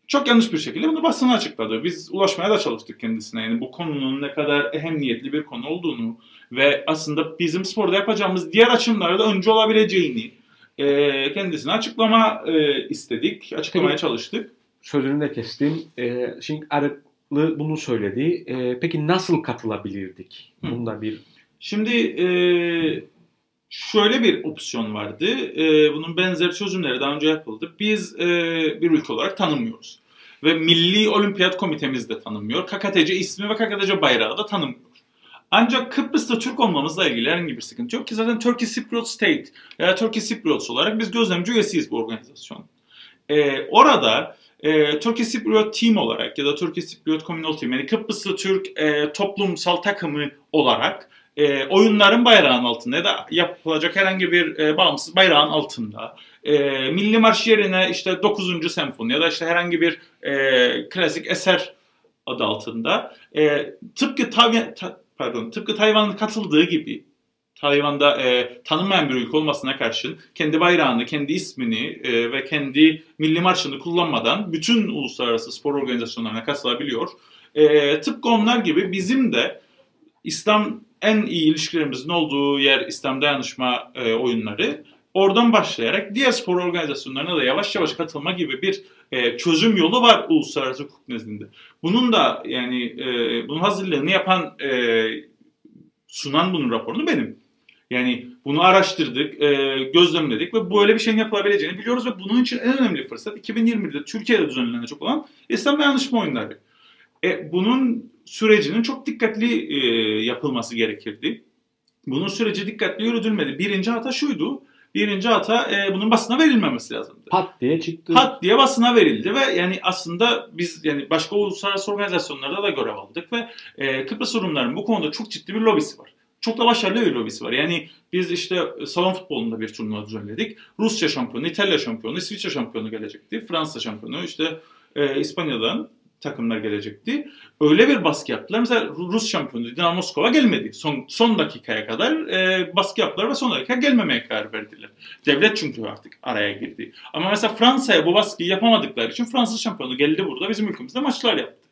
Çok yanlış bir şekilde bunu basına açıkladı. Biz ulaşmaya da çalıştık kendisine. Yani bu konunun ne kadar ehemmiyetli bir konu olduğunu ve aslında bizim sporda yapacağımız diğer açımlarda önce olabileceğini e, kendisine açıklama e, istedik. Açıklamaya Peki. çalıştık. Sözünü de kestim. Ee, şimdi Arıklı bunu söyledi. Ee, peki nasıl katılabilirdik? Bunda bir Şimdi e, şöyle bir opsiyon vardı. E, bunun benzer çözümleri daha önce yapıldı. Biz e, bir ülke olarak tanımıyoruz. Ve Milli Olimpiyat Komitemiz de tanımıyor. KKTC ismi ve KKTC bayrağı da tanımıyor. Ancak Kıbrıs'ta Türk olmamızla ilgili herhangi bir sıkıntı yok ki zaten Turkey Cypriot State veya Turkey Cypriots olarak biz gözlemci üyesiyiz bu organizasyon. E, orada e, Turkey Cypriot Team olarak ya da Turkey Cypriot Communal Team yani Kıbrıslı Türk e, toplumsal takımı olarak e, oyunların bayrağın altında ya da yapılacak herhangi bir e, bağımsız bayrağın altında e, Milli Marş yerine işte 9. senfoni ya da işte herhangi bir e, klasik eser adı altında e, tıpkı Tayvan ta, pardon tıpkı Tayvan'ın katıldığı gibi Tayvan'da e, tanınmayan bir ülke olmasına karşın kendi bayrağını, kendi ismini e, ve kendi milli marşını kullanmadan bütün uluslararası spor organizasyonlarına katılabiliyor. E, tıpkı onlar gibi bizim de İslam en iyi ilişkilerimizin olduğu yer İslam dayanışma e, oyunları. Oradan başlayarak diğer spor organizasyonlarına da yavaş yavaş katılma gibi bir e, çözüm yolu var uluslararası hukuk nezdinde. Bunun da yani e, bunun hazırlığını yapan e, sunan bunun raporunu benim. Yani bunu araştırdık, e, gözlemledik ve böyle bir şeyin yapılabileceğini biliyoruz ve bunun için en önemli fırsat 2020'de Türkiye'de düzenlenecek olan İslam Dayanışma Oyunları. E, bunun sürecinin çok dikkatli e, yapılması gerekirdi. Bunun süreci dikkatli yürütülmedi. Birinci hata şuydu. Birinci hata e, bunun basına verilmemesi lazımdı. pat diye çıktı. Pat diye basına verildi ve yani aslında biz yani başka uluslararası organizasyonlarda da görev aldık ve e, Kıbrıs Rumların bu konuda çok ciddi bir lobisi var. Çok da başarılı bir lobisi var. Yani biz işte salon futbolunda bir turnuva düzenledik. Rusya şampiyonu, İtalya şampiyonu, İsviçre şampiyonu gelecekti. Fransa şampiyonu, işte e, İspanya'dan takımlar gelecekti. Öyle bir baskı yaptılar. Mesela Rus şampiyonu Dinamo Moskova gelmedi. Son, son dakikaya kadar e, baskı yaptılar ve son dakika gelmemeye karar verdiler. Devlet çünkü artık araya girdi. Ama mesela Fransa'ya bu baskıyı yapamadıkları için Fransız şampiyonu geldi burada bizim ülkemizde maçlar yaptı.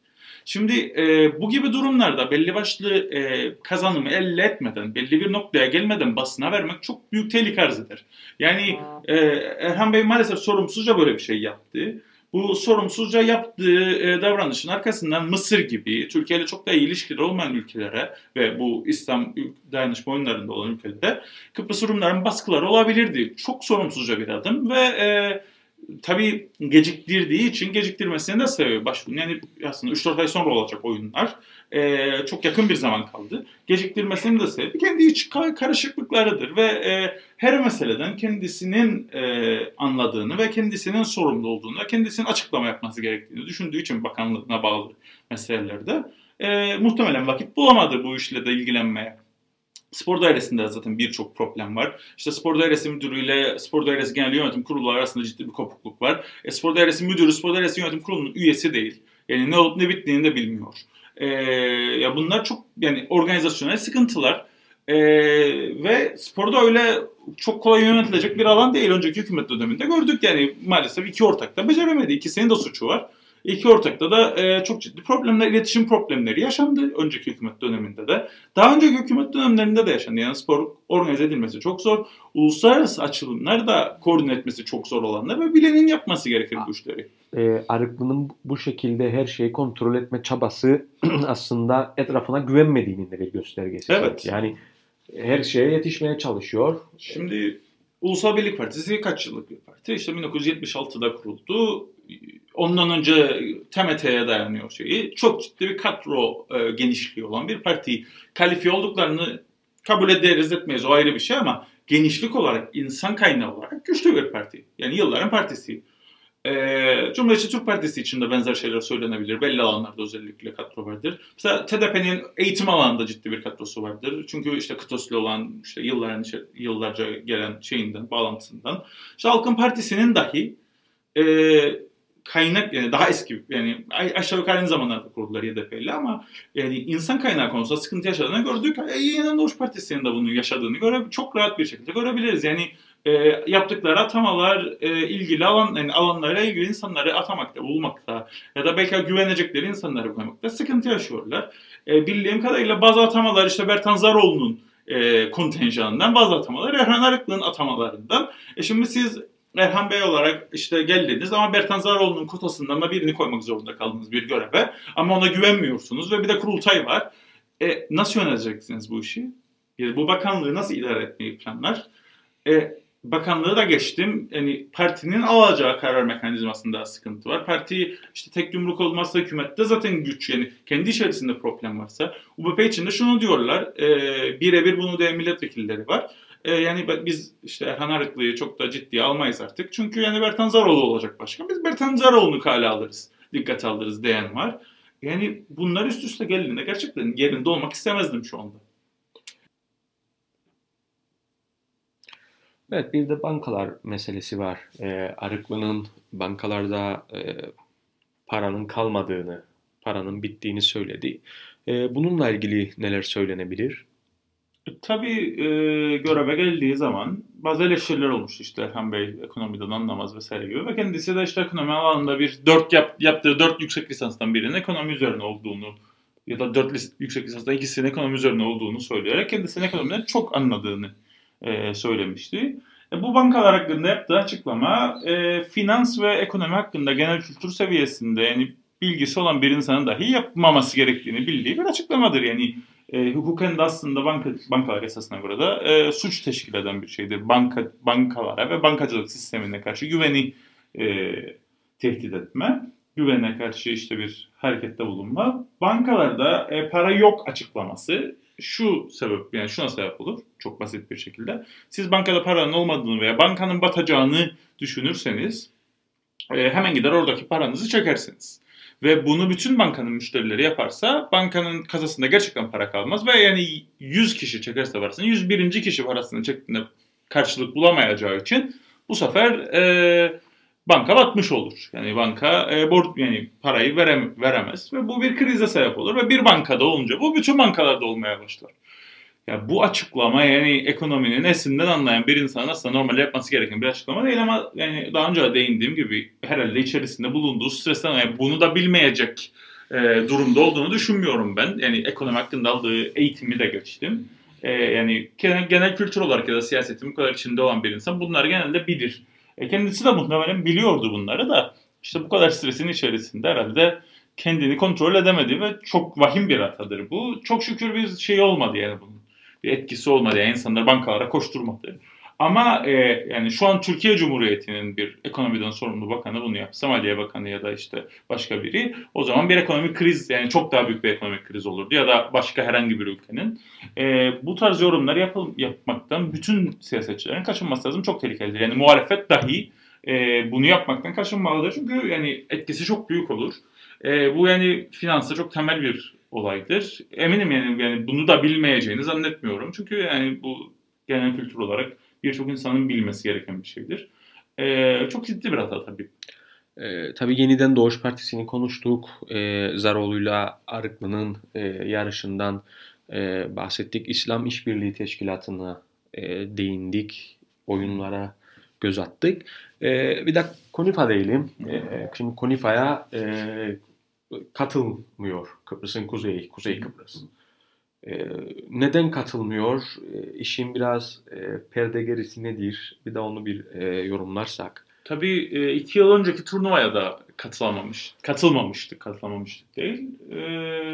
Şimdi e, bu gibi durumlarda belli başlı e, kazanımı elde etmeden, belli bir noktaya gelmeden basına vermek çok büyük tehlike arz eder. Yani e, Erhan Bey maalesef sorumsuzca böyle bir şey yaptı. Bu sorumsuzca yaptığı e, davranışın arkasından Mısır gibi Türkiye ile çok da iyi ilişkileri olmayan ülkelere ve bu İslam dayanışma oyunlarında olan ülkelere Kıbrıs Rumların baskıları olabilirdi. Çok sorumsuzca bir adım ve e, tabii geciktirdiği için geciktirmesine de sebebi başvurun. Yani aslında 3-4 ay sonra olacak oyunlar. E, çok yakın bir zaman kaldı. Geciktirmesinin de sebebi kendi iç karışıklıklarıdır ve e, her meseleden kendisinin e, anladığını ve kendisinin sorumlu olduğunu ve kendisinin açıklama yapması gerektiğini düşündüğü için bakanlığına bağlı meselelerde e, muhtemelen vakit bulamadı bu işle de ilgilenmeye. Spor dairesinde zaten birçok problem var. İşte spor dairesi müdürüyle spor dairesi genel yönetim kurulu arasında ciddi bir kopukluk var. E, spor dairesi müdürü spor dairesi yönetim kurulunun üyesi değil. Yani ne olup ne bittiğini de bilmiyor. E, ya bunlar çok yani organizasyonel sıkıntılar. E, ve sporda öyle çok kolay yönetilecek bir alan değil. Önceki hükümet döneminde gördük yani maalesef iki ortak da beceremedi. İkisinin de suçu var. İki ortakta da e, çok ciddi problemler, iletişim problemleri yaşandı önceki hükümet döneminde de. Daha önceki hükümet dönemlerinde de yaşandı. Yani spor organize edilmesi çok zor. Uluslararası açılımlar da koordine etmesi çok zor olanlar ve bilenin yapması gerekir bu işleri. E, Arıklı'nın bu şekilde her şeyi kontrol etme çabası aslında etrafına güvenmediğinin de bir göstergesi. Evet. Yani her şeye yetişmeye çalışıyor. Şimdi Ulusal Birlik Partisi kaç yıllık bir parti? İşte 1976'da kuruldu. Ondan önce TMT'ye dayanıyor şeyi. Çok ciddi bir kadro e, genişliği olan bir parti. Kalifiye olduklarını kabul ederiz etmeyiz o ayrı bir şey ama genişlik olarak, insan kaynağı olarak güçlü bir parti. Yani yılların partisi. Ee, Cumhuriyetçi Türk Partisi için de benzer şeyler söylenebilir. Belli alanlarda özellikle kadro vardır. Mesela TDP'nin eğitim alanında ciddi bir kadrosu vardır. Çünkü işte Kıtoslu olan işte yılların, yıllarca gelen şeyinden, bağlantısından. İşte Halkın Partisi'nin dahi e, kaynak yani daha eski yani aşağı yukarı aynı zamanlarda kurdular YDP'li ama yani insan kaynağı konusunda sıkıntı yaşadığını gördük. E, Yeniden Doğuş Partisi'nin de bunu yaşadığını göre çok rahat bir şekilde görebiliriz. Yani e, yaptıkları atamalar e, ilgili alan yani alanlara ilgili insanları atamakta, bulmakta ya da belki güvenecekleri insanları bulmakta sıkıntı yaşıyorlar. E, bildiğim kadarıyla bazı atamalar işte Bertan Zaroğlu'nun e, kontenjanından bazı atamalar Erhan Arıklı'nın atamalarından. E şimdi siz Erhan Bey olarak işte geldiniz ama Bertan Zaroğlu'nun kotasından da birini koymak zorunda kaldınız bir göreve. Ama ona güvenmiyorsunuz ve bir de kurultay var. E, nasıl yöneteceksiniz bu işi? Yani bu bakanlığı nasıl idare etmeyi planlar? E, bakanlığı da geçtim. Yani partinin alacağı karar mekanizmasında sıkıntı var. Parti işte tek yumruk olmazsa hükümette zaten güç yani kendi içerisinde problem varsa. UBP için de şunu diyorlar. E, birebir bunu diyen milletvekilleri var. E, yani biz işte Erhan Arıklı'yı çok da ciddiye almayız artık. Çünkü yani Bertan Zaroğlu olacak başkan. Biz Bertan Zaroğlu'nu kale alırız. Dikkat alırız diyen var. Yani bunlar üst üste geldiğinde gerçekten yerinde olmak istemezdim şu anda. Evet bir de bankalar meselesi var. E, Arıklı'nın bankalarda e, paranın kalmadığını, paranın bittiğini söyledi. E, bununla ilgili neler söylenebilir? Tabii e, göreve geldiği zaman bazı eleştiriler olmuştu işte Erhan Bey ekonomiden anlamaz vesaire gibi ve kendisi de işte ekonomi alanında bir dört yap, yaptığı dört yüksek lisanstan birinin ekonomi üzerine olduğunu ya da dört lis, yüksek lisanstan ikisinin ekonomi üzerine olduğunu söyleyerek kendisinin ekonomiden çok anladığını e, söylemişti. E, bu bankalar hakkında yaptığı açıklama e, finans ve ekonomi hakkında genel kültür seviyesinde yani bilgisi olan bir insanın dahi yapmaması gerektiğini bildiği bir açıklamadır. Yani e, hukuken de aslında banka, bankalar esasına göre de e, suç teşkil eden bir şeydir. Banka, bankalara ve bankacılık sistemine karşı güveni e, tehdit etme, güvene karşı işte bir harekette bulunma. Bankalarda e, para yok açıklaması şu sebep yani şuna sebep olur çok basit bir şekilde. Siz bankada paranın olmadığını veya bankanın batacağını düşünürseniz e, hemen gider oradaki paranızı çekersiniz. Ve bunu bütün bankanın müşterileri yaparsa bankanın kasasında gerçekten para kalmaz. Ve yani 100 kişi çekerse parasını 101. kişi parasını çektiğinde karşılık bulamayacağı için bu sefer e, banka batmış olur. Yani banka e, borç yani parayı verem, veremez ve bu bir krize sebep olur ve bir bankada olunca bu bütün bankalarda olmaya başlar. Ya bu açıklama yani ekonominin nesinden anlayan bir insan aslında normalde yapması gereken bir açıklama değil ama yani daha önce de değindiğim gibi herhalde içerisinde bulunduğu stresten bunu da bilmeyecek e, durumda olduğunu düşünmüyorum ben. Yani ekonomi hakkında aldığı eğitimi de geçtim. E, yani genel, genel kültür olarak ya da siyasetin bu kadar içinde olan bir insan bunlar genelde bilir. E, kendisi de muhtemelen biliyordu bunları da işte bu kadar stresin içerisinde herhalde kendini kontrol edemedi ve çok vahim bir hatadır bu. Çok şükür bir şey olmadı yani bunun bir etkisi olmadı. Yani insanlar bankalara koşturmadı. Ama e, yani şu an Türkiye Cumhuriyeti'nin bir ekonomiden sorumlu bakanı bunu yapsa, Maliye Bakanı ya da işte başka biri o zaman bir ekonomik kriz yani çok daha büyük bir ekonomik kriz olurdu ya da başka herhangi bir ülkenin. E, bu tarz yorumları yapıl, yapmaktan bütün siyasetçilerin kaçınması lazım. Çok tehlikelidir. Yani muhalefet dahi e, bunu yapmaktan kaçınmalıdır. Çünkü yani etkisi çok büyük olur. E, bu yani finansta çok temel bir olaydır. Eminim yani, yani bunu da bilmeyeceğini zannetmiyorum. Çünkü yani bu genel kültür olarak birçok insanın bilmesi gereken bir şeydir. Ee, çok ciddi bir hata tabii. E, tabii yeniden Doğuş Partisi'ni konuştuk. E, Zaroğlu'yla Arıklı'nın e, yarışından e, bahsettik. İslam İşbirliği Teşkilatı'na e, değindik. Oyunlara göz attık. E, bir de Konifa diyelim. E, şimdi Konifa'ya e, katılmıyor Kıbrıs'ın kuzeyi, Kuzey Kıbrıs. Ee, neden katılmıyor? Ee, işin biraz e, perde gerisi nedir? Bir de onu bir e, yorumlarsak. Tabii e, iki yıl önceki turnuvaya da katılamamış, katılmamıştık, katılamamıştık değil e,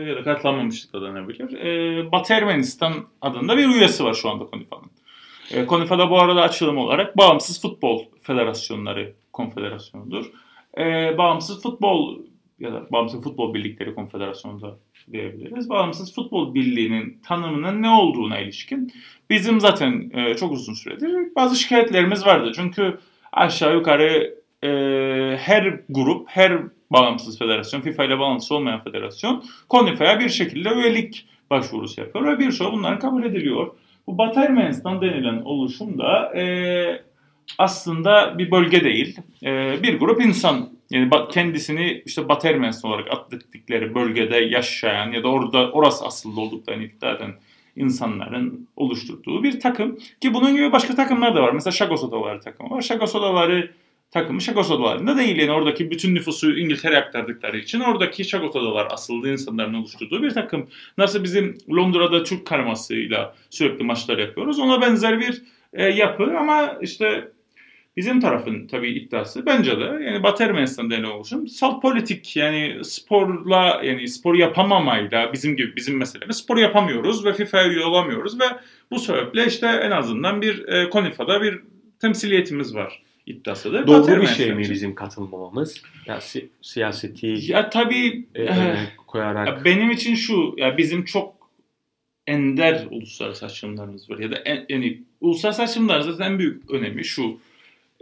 ya da katılamamıştık da denebilir. E, Batı Ermenistan adında bir üyesi var şu anda Konifa'nın. E, Konifa'da bu arada açılım olarak Bağımsız Futbol Federasyonları Konfederasyonu'dur. E, bağımsız Futbol ya da Bağımsız Futbol Birlikleri Konfederasyonu'nda diyebiliriz. Bağımsız Futbol Birliği'nin tanımının ne olduğuna ilişkin bizim zaten e, çok uzun süredir bazı şikayetlerimiz vardı. Çünkü aşağı yukarı e, her grup, her bağımsız federasyon, FIFA ile bağlantısı olmayan federasyon Konifa'ya bir şekilde üyelik başvurusu yapıyor ve birçoğu bunların kabul ediliyor. Bu Batı Ermenistan denilen oluşum da e, aslında bir bölge değil. E, bir grup insan yani kendisini işte Batı Ermenistan olarak atlettikleri bölgede yaşayan ya da orada orası asıllı olduklarını iddia eden insanların oluşturduğu bir takım. Ki bunun gibi başka takımlar da var. Mesela Şagos Odaları takımı var. Şagos Odaları takımı Şagos Odaları'nda değil. Yani oradaki bütün nüfusu İngiltere'ye aktardıkları için oradaki Şagos Odalar asıllı insanların oluşturduğu bir takım. Nasıl bizim Londra'da Türk karmasıyla sürekli maçlar yapıyoruz. Ona benzer bir e, yapı ama işte Bizim tarafın tabii iddiası bence de yani Batı Ermenistan'da ne oluşum salt politik yani sporla yani spor yapamamayla bizim gibi bizim meselemiz. Spor yapamıyoruz ve FIFA'ya üye olamıyoruz ve bu sebeple işte en azından bir e, Konifa'da bir temsiliyetimiz var iddiasıdır. Doğru Batı bir şey mi bizim katılmamamız? Ya si- siyaseti ya tabii e, e, koyarak. ya benim için şu ya bizim çok ender uluslararası açılımlarımız var ya da en, yani uluslararası açılımların en büyük önemi şu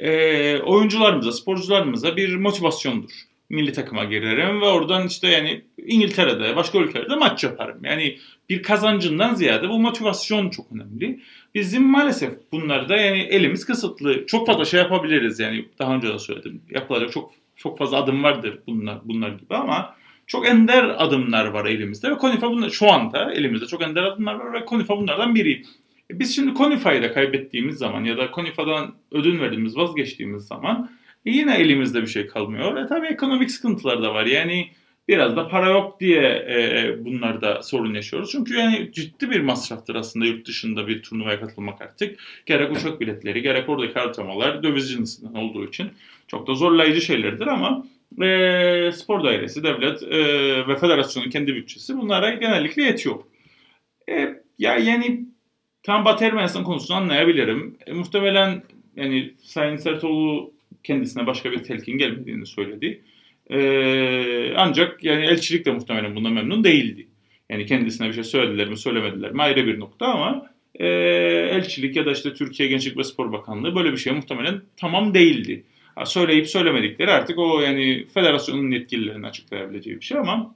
e, oyuncularımıza, sporcularımıza bir motivasyondur. Milli takıma girerim ve oradan işte yani İngiltere'de, başka ülkelerde maç yaparım. Yani bir kazancından ziyade bu motivasyon çok önemli. Bizim maalesef bunlarda yani elimiz kısıtlı. Çok fazla şey yapabiliriz yani daha önce de söyledim. Yapılacak çok çok fazla adım vardır bunlar bunlar gibi ama çok ender adımlar var elimizde ve Konifa bunlar şu anda elimizde çok ender adımlar var ve Konifa bunlardan biri. E, biz şimdi Konifa'yı da kaybettiğimiz zaman ya da Konifa'dan ödün verdiğimiz, vazgeçtiğimiz zaman e yine elimizde bir şey kalmıyor. E tabii ekonomik sıkıntılar da var. Yani biraz da para yok diye e, bunlarda sorun yaşıyoruz. Çünkü yani ciddi bir masraftır aslında yurt dışında bir turnuvaya katılmak artık. Gerek uçak biletleri, gerek oradaki harcamalar döviz cinsinden olduğu için çok da zorlayıcı şeylerdir ama e, spor dairesi, devlet e, ve federasyonun kendi bütçesi bunlara genellikle yetiyor. E, ya yani Tam Batı Ermenistan konusunu anlayabilirim. E, muhtemelen yani Sayın Sertoğlu kendisine başka bir telkin gelmediğini söyledi. E, ancak yani elçilik de muhtemelen bundan memnun değildi. Yani kendisine bir şey söylediler mi söylemediler mi ayrı bir nokta ama e, elçilik ya da işte Türkiye Gençlik ve Spor Bakanlığı böyle bir şey muhtemelen tamam değildi. Ha, söyleyip söylemedikleri artık o yani federasyonun yetkililerinin açıklayabileceği bir şey ama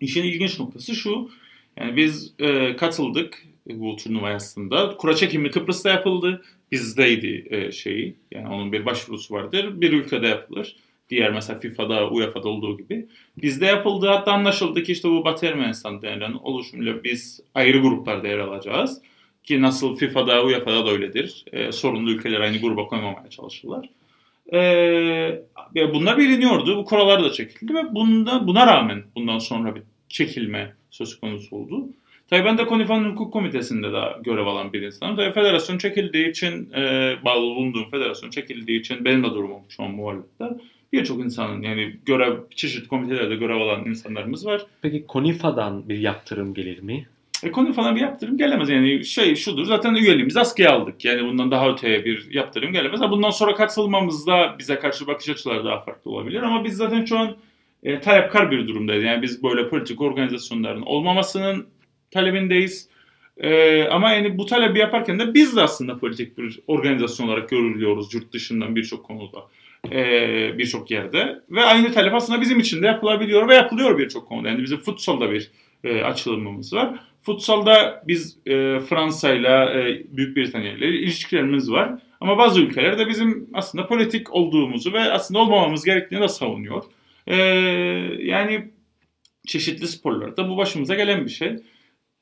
işin ilginç noktası şu. Yani biz e, katıldık bu turnuva aslında. Kura çekimi Kıbrıs'ta yapıldı. Bizdeydi e, şeyi. Yani onun bir başvurusu vardır. Bir ülkede yapılır. Diğer mesela FIFA'da, UEFA'da olduğu gibi. Bizde yapıldı. Hatta anlaşıldı ki işte bu Batı Ermenistan denilen oluşumuyla biz ayrı gruplarda yer alacağız. Ki nasıl FIFA'da, UEFA'da da öyledir. E, sorunlu ülkeler aynı gruba koymamaya çalışırlar. E, bunlar biliniyordu. Bu kurallar da çekildi ve bunda, buna rağmen bundan sonra bir çekilme söz konusu oldu. Tabii ben de Konifa'nın hukuk komitesinde de görev alan bir insanım. Tabii federasyon çekildiği için, e, bağlı bulunduğum federasyon çekildiği için benim de durumum şu an muhalefette. Birçok insanın yani görev, çeşitli komitelerde görev alan insanlarımız var. Peki Konifa'dan bir yaptırım gelir mi? E, Konifa'dan bir yaptırım gelemez. Yani şey şudur zaten üyeliğimizi askıya aldık. Yani bundan daha öteye bir yaptırım gelemez. Bundan sonra katılmamızda bize karşı bakış açıları daha farklı olabilir. Ama biz zaten şu an e, talepkar bir durumdayız. Yani biz böyle politik organizasyonların olmamasının talebindeyiz. Ee, ama yani bu talebi yaparken de biz de aslında politik bir organizasyon olarak görülüyoruz yurt dışından birçok konuda. Ee, birçok yerde. Ve aynı talep aslında bizim için de yapılabiliyor ve yapılıyor birçok konuda. Yani bizim futsalda bir e, açılımımız var. Futsalda biz e, Fransa ile e, Büyük Britanya ile ilişkilerimiz var. Ama bazı ülkelerde bizim aslında politik olduğumuzu ve aslında olmamamız gerektiğini de savunuyor. E, yani çeşitli sporlarda bu başımıza gelen bir şey.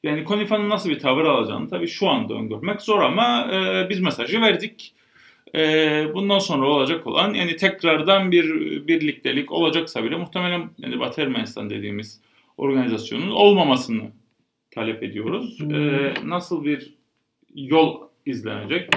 Yani Konifa'nın nasıl bir tavır alacağını tabii şu anda öngörmek zor ama e, biz mesajı verdik. E, bundan sonra olacak olan yani tekrardan bir birliktelik olacaksa bile muhtemelen yani Batı Ermenistan dediğimiz organizasyonun olmamasını talep ediyoruz. Hmm. E, nasıl bir yol izlenecek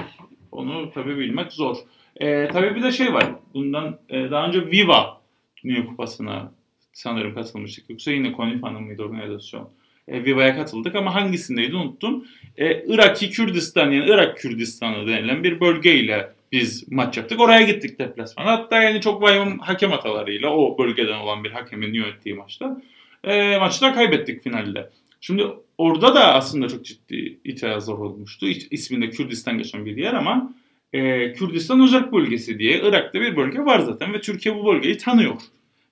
onu tabii bilmek zor. E, tabii bir de şey var. Bundan e, daha önce Viva Dünya Kupası'na sanırım katılmıştık. Yoksa yine Konifa'nın mıydı organizasyon? E, Viva'ya katıldık ama hangisindeydi unuttum. E, Iraki Kürdistan yani Irak Kürdistanı denilen bir bölgeyle biz maç yaptık. Oraya gittik deplasman. Hatta yani çok vahim hakem hatalarıyla o bölgeden olan bir hakemin yönettiği maçta e, maçta kaybettik finalde. Şimdi orada da aslında çok ciddi itirazlar olmuştu. İsminde Kürdistan geçen bir yer ama e, Kürdistan Özel Bölgesi diye Irak'ta bir bölge var zaten ve Türkiye bu bölgeyi tanıyor.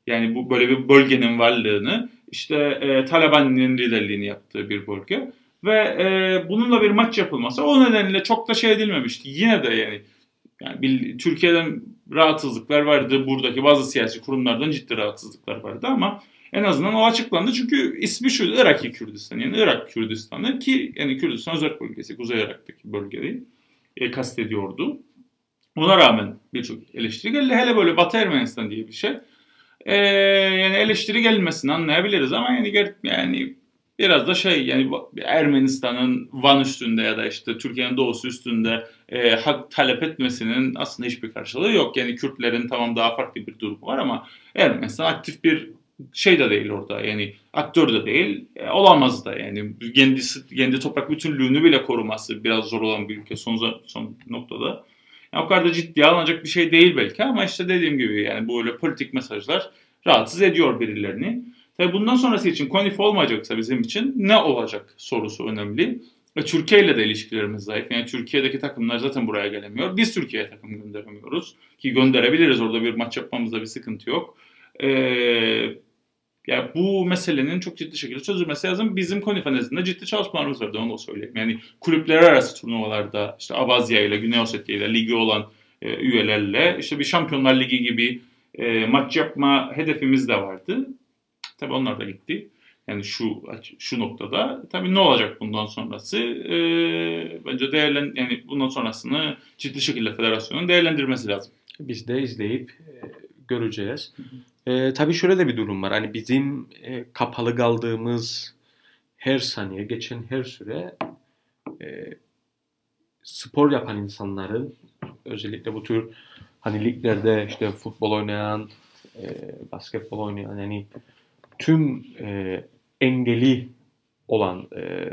Yani bu böyle bir bölgenin varlığını işte e, Taliban'ın liderliğini yaptığı bir bölge ve e, bununla bir maç yapılması o nedenle çok da şey edilmemişti. Yine de yani yani bir, Türkiye'den rahatsızlıklar vardı. Buradaki bazı siyasi kurumlardan ciddi rahatsızlıklar vardı ama en azından o açıklandı. Çünkü ismi şu Irak'ı Kürdistan. Yani Irak Kürdistan'ı ki yani Kürdistan özel bölgesi. Kuzey Irak'taki bölgeyi e, kastediyordu. Ona rağmen birçok eleştiri geldi. Hele böyle Batı Ermenistan diye bir şey. E, yani eleştiri gelmesini anlayabiliriz ama yani yani biraz da şey yani Ermenistan'ın Van üstünde ya da işte Türkiye'nin doğusu üstünde e, hak talep etmesinin aslında hiçbir karşılığı yok. Yani Kürtlerin tamam daha farklı bir durumu var ama Ermenistan aktif bir şey de değil orada yani aktör de değil e, olamaz da yani kendisi kendi toprak bütünlüğünü bile koruması biraz zor olan bir ülke son son noktada. Yani o kadar da ciddiye alınacak bir şey değil belki ama işte dediğim gibi yani böyle politik mesajlar rahatsız ediyor birilerini. Tabii bundan sonrası için konif olmayacaksa bizim için ne olacak sorusu önemli. Ve Türkiye ile de ilişkilerimiz zayıf. Yani Türkiye'deki takımlar zaten buraya gelemiyor. Biz Türkiye'ye takım gönderemiyoruz. Ki gönderebiliriz orada bir maç yapmamızda bir sıkıntı yok. Ee, yani bu meselenin çok ciddi şekilde çözülmesi lazım. Bizim Konifa nezdinde ciddi çalışmalarımız vardı onu da söyleyeyim. Yani kulüpler arası turnuvalarda işte Abazya ile Güney Ossetya ile ligi olan e, üyelerle işte bir Şampiyonlar Ligi gibi e, maç yapma hedefimiz de vardı. Tabii onlar da gitti. Yani şu şu noktada tabii ne olacak bundan sonrası? E, bence değerlen yani bundan sonrasını ciddi şekilde federasyonun değerlendirmesi lazım. Biz de izleyip e, göreceğiz. E, tabii şöyle de bir durum var. Hani bizim e, kapalı kaldığımız her saniye, geçen her süre e, spor yapan insanların özellikle bu tür hani liglerde işte futbol oynayan, e, basketbol oynayan yani tüm e, engeli olan e,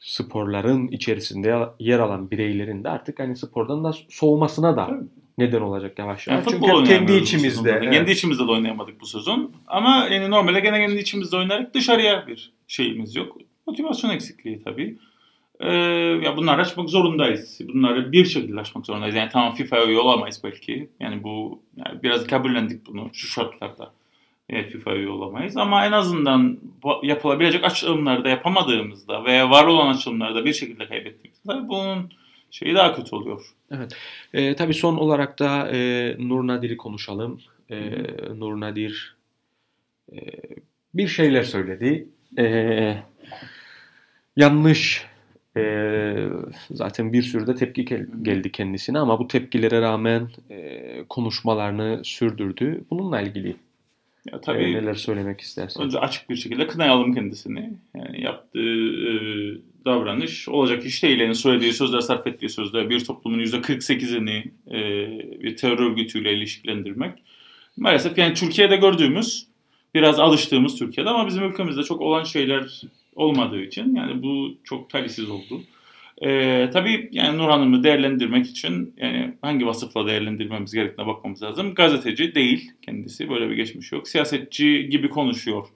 sporların içerisinde yer alan bireylerin de artık hani spordan da soğumasına da neden olacak yavaş yavaş. Yani Çünkü kendi içimizde. Evet. Kendi içimizde de oynayamadık bu sezon. Ama yani normalde gene kendi içimizde oynayarak dışarıya bir şeyimiz yok. Motivasyon eksikliği tabii. Ee, ya bunları açmak zorundayız. Bunları bir şekilde açmak zorundayız. Yani tamam FIFA'ya üye olamayız belki. Yani bu yani biraz kabullendik bunu şu şartlarda. Yani FIFA'ya üye olamayız. Ama en azından yapılabilecek açılımlarda yapamadığımızda veya var olan açılımlarda bir şekilde kaybettiğimizde bunun şeyi daha kötü oluyor. Evet. E, tabii son olarak da e, Nur Nadir'i konuşalım. E, Nur Nadir e, bir şeyler söyledi. E, yanlış e, zaten bir sürü de tepki geldi kendisine ama bu tepkilere rağmen e, konuşmalarını sürdürdü. Bununla ilgili ya tabii e, neler söylemek istersin? Önce açık bir şekilde kınayalım kendisini. Yani yaptığı e, davranış olacak iş değil. Yani söylediği sözler, sarf ettiği sözler bir toplumun %48'ini e, bir terör örgütüyle ilişkilendirmek. Maalesef yani Türkiye'de gördüğümüz, biraz alıştığımız Türkiye'de ama bizim ülkemizde çok olan şeyler olmadığı için yani bu çok talihsiz oldu. Ee, tabii yani Nur Hanım'ı değerlendirmek için yani hangi vasıfla değerlendirmemiz gerektiğine bakmamız lazım. Gazeteci değil kendisi böyle bir geçmiş yok. Siyasetçi gibi konuşuyor.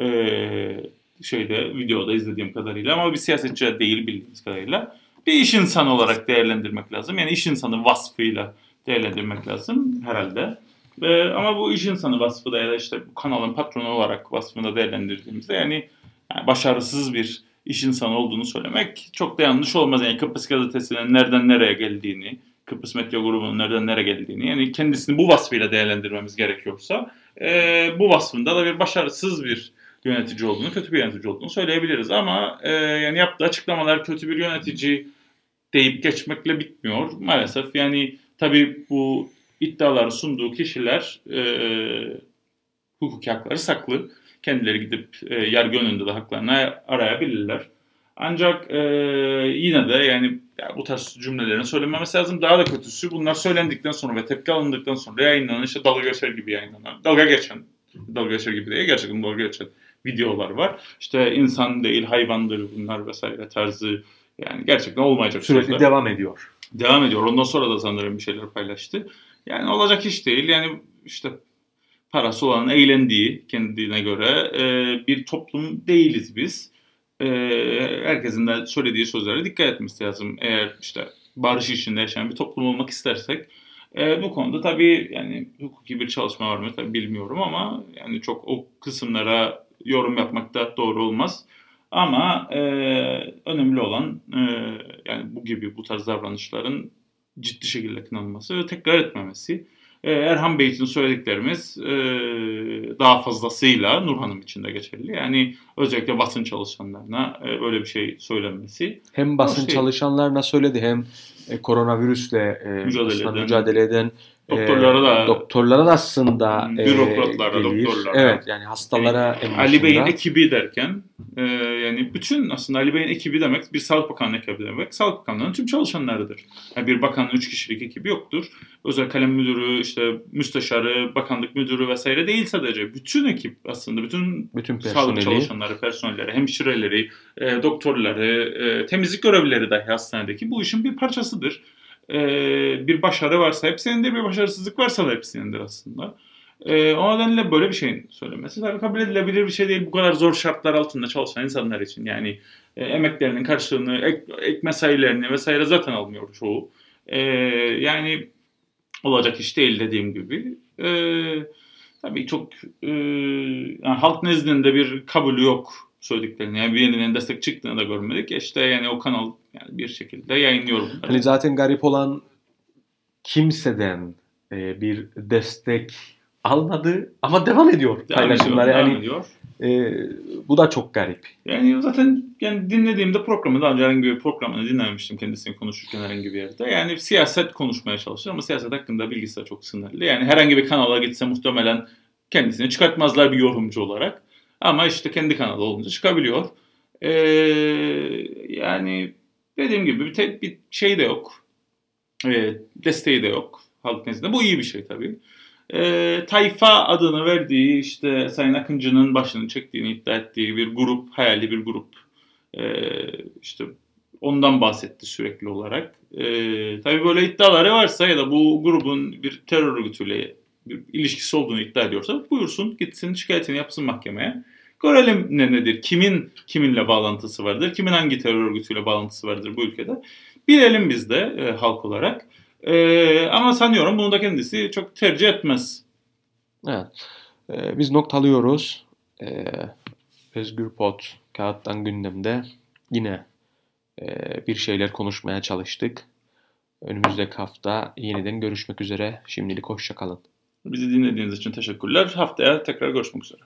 Ee, şeyde videoda izlediğim kadarıyla ama bir siyasetçi değil bildiğimiz kadarıyla. Bir iş insanı olarak değerlendirmek lazım. Yani iş insanı vasfıyla değerlendirmek lazım herhalde. Ee, ama bu iş insanı vasfı da ya da işte bu kanalın patronu olarak vasfını değerlendirdiğimizde yani, yani başarısız bir iş insanı olduğunu söylemek çok da yanlış olmaz. Yani Kıbrıs gazetesinin nereden nereye geldiğini, Kıbrıs Medya Grubu'nun nereden nereye geldiğini yani kendisini bu vasfıyla değerlendirmemiz gerekiyorsa e, bu vasfında da bir başarısız bir yönetici olduğunu, kötü bir yönetici olduğunu söyleyebiliriz. Ama e, yani yaptığı açıklamalar kötü bir yönetici deyip geçmekle bitmiyor. Maalesef yani tabii bu iddiaları sunduğu kişiler e, hukuki hakları saklı. Kendileri gidip e, yargı önünde de haklarını arayabilirler. Ancak e, yine de yani, yani bu tarz cümlelerini söylememesi lazım. Daha da kötüsü bunlar söylendikten sonra ve tepki alındıktan sonra yayınlanan işte dalga geçer gibi yayınlanan, dalga geçen, dalga geçer gibi değil gerçekten dalga geçen videolar var. İşte insan değil hayvandır bunlar vesaire tarzı yani gerçekten olmayacak Sürekli sözler. devam ediyor. Devam ediyor. Ondan sonra da sanırım bir şeyler paylaştı. Yani olacak iş değil. Yani işte parası olan eğlendiği kendine göre e, bir toplum değiliz biz. E, herkesin de söylediği sözlere dikkat etmesi lazım. Eğer işte barış içinde yaşayan bir toplum olmak istersek e, bu konuda tabii yani hukuki bir çalışma var mı tabii bilmiyorum ama yani çok o kısımlara yorum yapmak da doğru olmaz. Ama e, önemli olan e, yani bu gibi bu tarz davranışların ciddi şekilde kınanması ve tekrar etmemesi. E, Erhan Bey için söylediklerimiz e, daha fazlasıyla Nurhan'ım için de geçerli. Yani özellikle basın çalışanlarına e, böyle bir şey söylenmesi. Hem basın şey- çalışanlarına söyledi hem e, koronavirüsle e, Mücadele eden- mücadele eden e, Doktorlara da- doktorlara da aslında e, bürokratlara, gelir. doktorlara. Evet yani hastalara en Ali Bey'in ekibi derken e, yani bütün aslında Ali Bey'in ekibi demek bir Sağlık Bakanlığı ekibi demek. Sağlık Bakanlığı'nın tüm çalışanlarıdır. Yani bir bakanın üç kişilik ekibi yoktur. Özel kalem müdürü, işte müsteşarı, bakanlık müdürü vesaire değil sadece. Bütün ekip aslında bütün bütün sağlık çalışanları, personelleri, hemşireleri, e, doktorları, e, temizlik görevlileri dahi hastanedeki bu işin bir parçasıdır. E, bir başarı varsa hepsinindir, bir başarısızlık varsa da hepsinindir aslında. E, o nedenle böyle bir şeyin söylemesi tabii kabul edilebilir bir şey değil. Bu kadar zor şartlar altında çalışan insanlar için yani e, emeklerinin karşılığını, ek, ek mesailerini vesaire zaten almıyor çoğu. E, yani olacak iş değil dediğim gibi. E, tabii çok e, yani halk nezdinde bir kabulü yok söylediklerini. Yani birinin destek çıktığını da görmedik. İşte yani o kanal yani bir şekilde yayınlıyor bunları. Hani zaten garip olan kimseden e, bir destek almadı ama devam ediyor paylaşımlar. devam Yani ediyor. e, bu da çok garip. Yani zaten yani dinlediğimde programı daha önce herhangi bir programını dinlememiştim kendisini konuşurken herhangi bir yerde. Yani siyaset konuşmaya çalışır ama siyaset hakkında bilgisi de çok sınırlı. Yani herhangi bir kanala gitse muhtemelen kendisini çıkartmazlar bir yorumcu olarak. Ama işte kendi kanalı olunca çıkabiliyor. Ee, yani dediğim gibi bir, tek bir şey de yok. Ee, desteği de yok halk nezdinde. Bu iyi bir şey tabii. Ee, tayfa adını verdiği işte Sayın Akıncı'nın başını çektiğini iddia ettiği bir grup, hayali bir grup. Ee, işte ondan bahsetti sürekli olarak. Ee, tabii böyle iddiaları varsa ya da bu grubun bir terör örgütüyle bir ilişkisi olduğunu iddia ediyorsa buyursun gitsin şikayetini yapsın mahkemeye. Görelim ne nedir, kimin kiminle bağlantısı vardır, kimin hangi terör örgütüyle bağlantısı vardır bu ülkede. Bilelim biz de e, halk olarak. E, ama sanıyorum bunu da kendisi çok tercih etmez. Evet. E, biz noktalıyoruz. E, Özgür Pot kağıttan gündemde yine e, bir şeyler konuşmaya çalıştık. Önümüzdeki hafta yeniden görüşmek üzere. Şimdilik hoşçakalın. Bizi dinlediğiniz için teşekkürler. Haftaya tekrar görüşmek üzere.